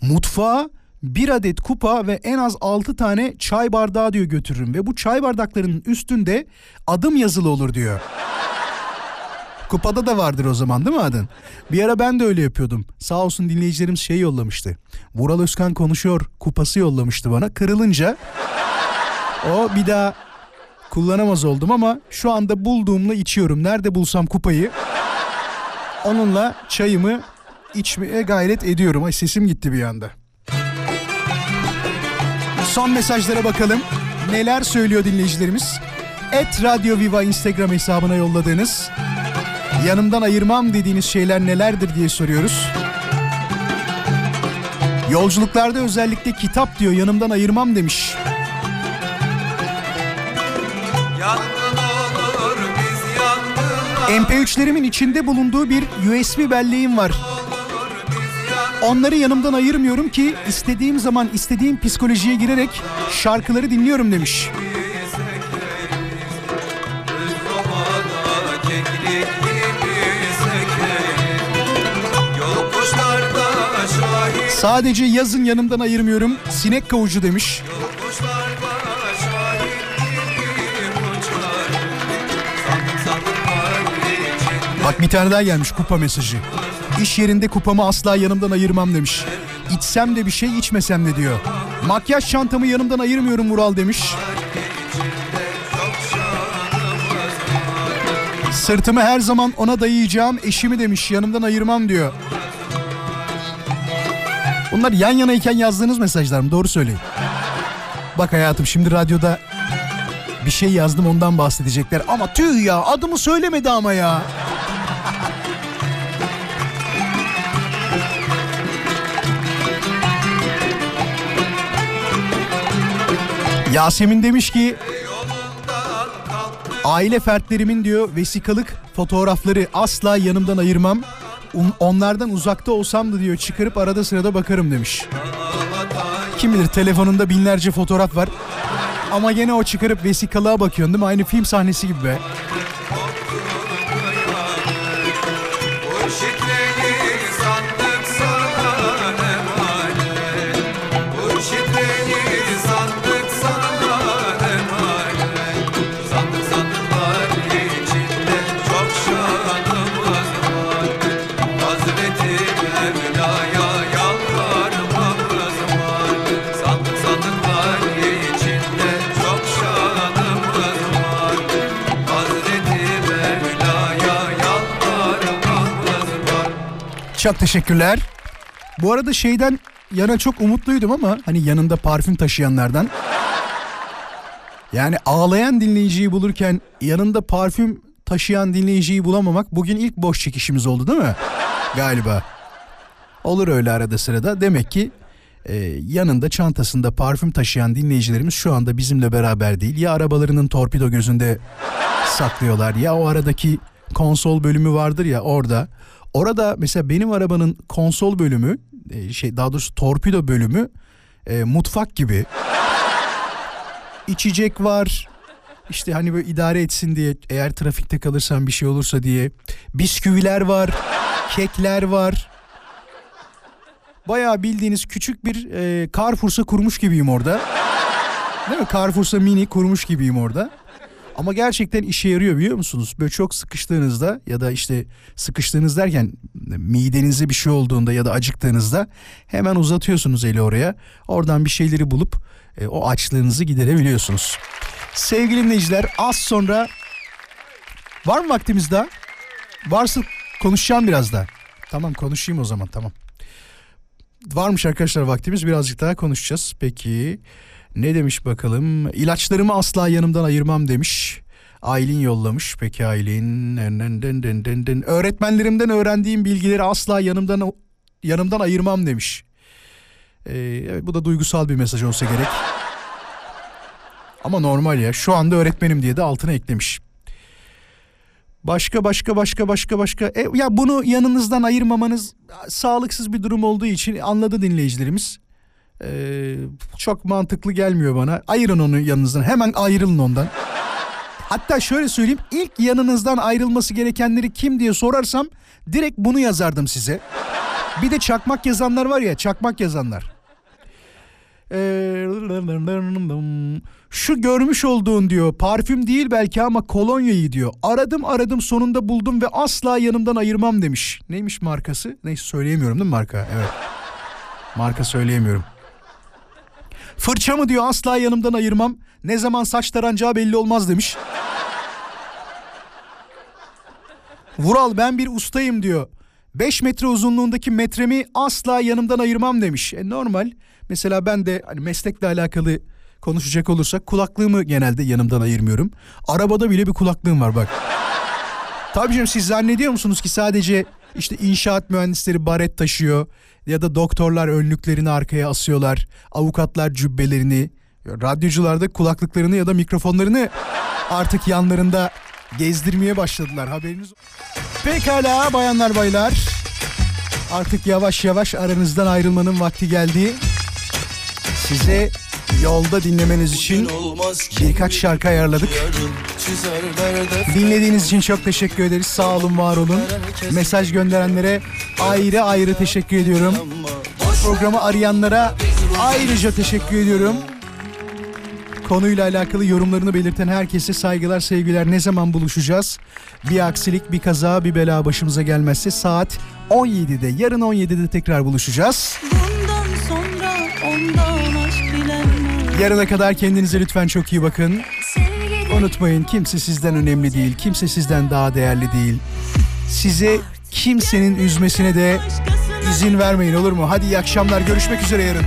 mutfağa bir adet kupa ve en az 6 tane çay bardağı diyor götürürüm. Ve bu çay bardaklarının üstünde adım yazılı olur diyor. Kupada da vardır o zaman değil mi adın? Bir ara ben de öyle yapıyordum. Sağ olsun dinleyicilerimiz şey yollamıştı. Vural Özkan konuşuyor kupası yollamıştı bana. Kırılınca O bir daha kullanamaz oldum ama şu anda bulduğumla içiyorum. Nerede bulsam kupayı onunla çayımı içmeye gayret ediyorum. Ay sesim gitti bir anda. Son mesajlara bakalım. Neler söylüyor dinleyicilerimiz? Et Radyo Viva Instagram hesabına yolladığınız yanımdan ayırmam dediğiniz şeyler nelerdir diye soruyoruz. Yolculuklarda özellikle kitap diyor yanımdan ayırmam demiş. MP3'lerimin içinde bulunduğu bir USB belleğim var. Onları yanımdan ayırmıyorum ki istediğim zaman istediğim psikolojiye girerek şarkıları dinliyorum demiş. Sadece yazın yanımdan ayırmıyorum. Sinek kavucu demiş. Bak bir tane daha gelmiş kupa mesajı. İş yerinde kupamı asla yanımdan ayırmam demiş. İçsem de bir şey içmesem de diyor. Makyaj çantamı yanımdan ayırmıyorum Mural demiş. Sırtımı her zaman ona dayayacağım eşimi demiş yanımdan ayırmam diyor. Bunlar yan yanayken yazdığınız mesajlar mı? Doğru söyleyin. Bak hayatım şimdi radyoda bir şey yazdım ondan bahsedecekler. Ama tüh ya adımı söylemedi ama ya. Yasemin demiş ki aile fertlerimin diyor vesikalık fotoğrafları asla yanımdan ayırmam. Onlardan uzakta olsam da diyor çıkarıp arada sırada bakarım demiş. Kim bilir telefonunda binlerce fotoğraf var. Ama gene o çıkarıp vesikalığa bakıyorsun değil mi? Aynı film sahnesi gibi be. Çok teşekkürler. Bu arada şeyden yana çok umutluydum ama hani yanında parfüm taşıyanlardan. Yani ağlayan dinleyiciyi bulurken yanında parfüm taşıyan dinleyiciyi bulamamak bugün ilk boş çekişimiz oldu değil mi? Galiba. Olur öyle arada sırada. Demek ki e, yanında çantasında parfüm taşıyan dinleyicilerimiz şu anda bizimle beraber değil. Ya arabalarının torpido gözünde saklıyorlar ya o aradaki konsol bölümü vardır ya orada. Orada mesela benim arabanın konsol bölümü şey daha doğrusu torpido bölümü e, mutfak gibi. İçecek var. İşte hani böyle idare etsin diye eğer trafikte kalırsan bir şey olursa diye. Bisküviler var. Kekler var. Bayağı bildiğiniz küçük bir e, Carrefour'sa kurmuş gibiyim orada. Değil mi? Carrefour'sa mini kurmuş gibiyim orada. Ama gerçekten işe yarıyor biliyor musunuz? Böyle çok sıkıştığınızda ya da işte sıkıştığınız derken midenize bir şey olduğunda ya da acıktığınızda hemen uzatıyorsunuz eli oraya. Oradan bir şeyleri bulup e, o açlığınızı giderebiliyorsunuz. Sevgili dinleyiciler az sonra var mı vaktimiz daha? Varsa konuşacağım biraz daha. Tamam konuşayım o zaman tamam. Varmış arkadaşlar vaktimiz birazcık daha konuşacağız. Peki ne demiş bakalım? İlaçlarımı asla yanımdan ayırmam demiş. Aylin yollamış. Peki Aylin. Öğretmenlerimden öğrendiğim bilgileri asla yanımdan yanımdan ayırmam demiş. Ee, evet, bu da duygusal bir mesaj olsa gerek. Ama normal ya. Şu anda öğretmenim diye de altına eklemiş. Başka başka başka başka başka. E, ya bunu yanınızdan ayırmamanız sağlıksız bir durum olduğu için anladı dinleyicilerimiz. Ee, çok mantıklı gelmiyor bana. Ayırın onu yanınızdan. Hemen ayrılın ondan. Hatta şöyle söyleyeyim. ilk yanınızdan ayrılması gerekenleri kim diye sorarsam direkt bunu yazardım size. Bir de çakmak yazanlar var ya çakmak yazanlar. Ee, şu görmüş olduğun diyor parfüm değil belki ama kolonyayı diyor. Aradım aradım sonunda buldum ve asla yanımdan ayırmam demiş. Neymiş markası? Neyse söyleyemiyorum değil mi marka? Evet. Marka söyleyemiyorum. Fırça mı diyor asla yanımdan ayırmam. Ne zaman saç taranacağı belli olmaz demiş. Vural ben bir ustayım diyor. 5 metre uzunluğundaki metremi asla yanımdan ayırmam demiş. E normal. Mesela ben de hani meslekle alakalı konuşacak olursak kulaklığımı genelde yanımdan ayırmıyorum. Arabada bile bir kulaklığım var bak. Tabii canım siz zannediyor musunuz ki sadece işte inşaat mühendisleri baret taşıyor ya da doktorlar önlüklerini arkaya asıyorlar, avukatlar cübbelerini, radyocular da kulaklıklarını ya da mikrofonlarını artık yanlarında gezdirmeye başladılar haberiniz. Pekala bayanlar baylar. Artık yavaş yavaş aranızdan ayrılmanın vakti geldi. Size yolda dinlemeniz için birkaç şarkı ayarladık. Dinlediğiniz için çok teşekkür ederiz. Sağ olun, var olun. Mesaj gönderenlere ayrı ayrı teşekkür ediyorum. Programı arayanlara ayrıca teşekkür ediyorum. Konuyla alakalı yorumlarını belirten herkese saygılar, sevgiler. Ne zaman buluşacağız? Bir aksilik, bir kaza, bir bela başımıza gelmezse saat 17'de, yarın 17'de tekrar buluşacağız. Bundan Yarına kadar kendinize lütfen çok iyi bakın. Unutmayın kimse sizden önemli değil, kimse sizden daha değerli değil. Size kimsenin üzmesine de izin vermeyin olur mu? Hadi iyi akşamlar, görüşmek üzere yarın.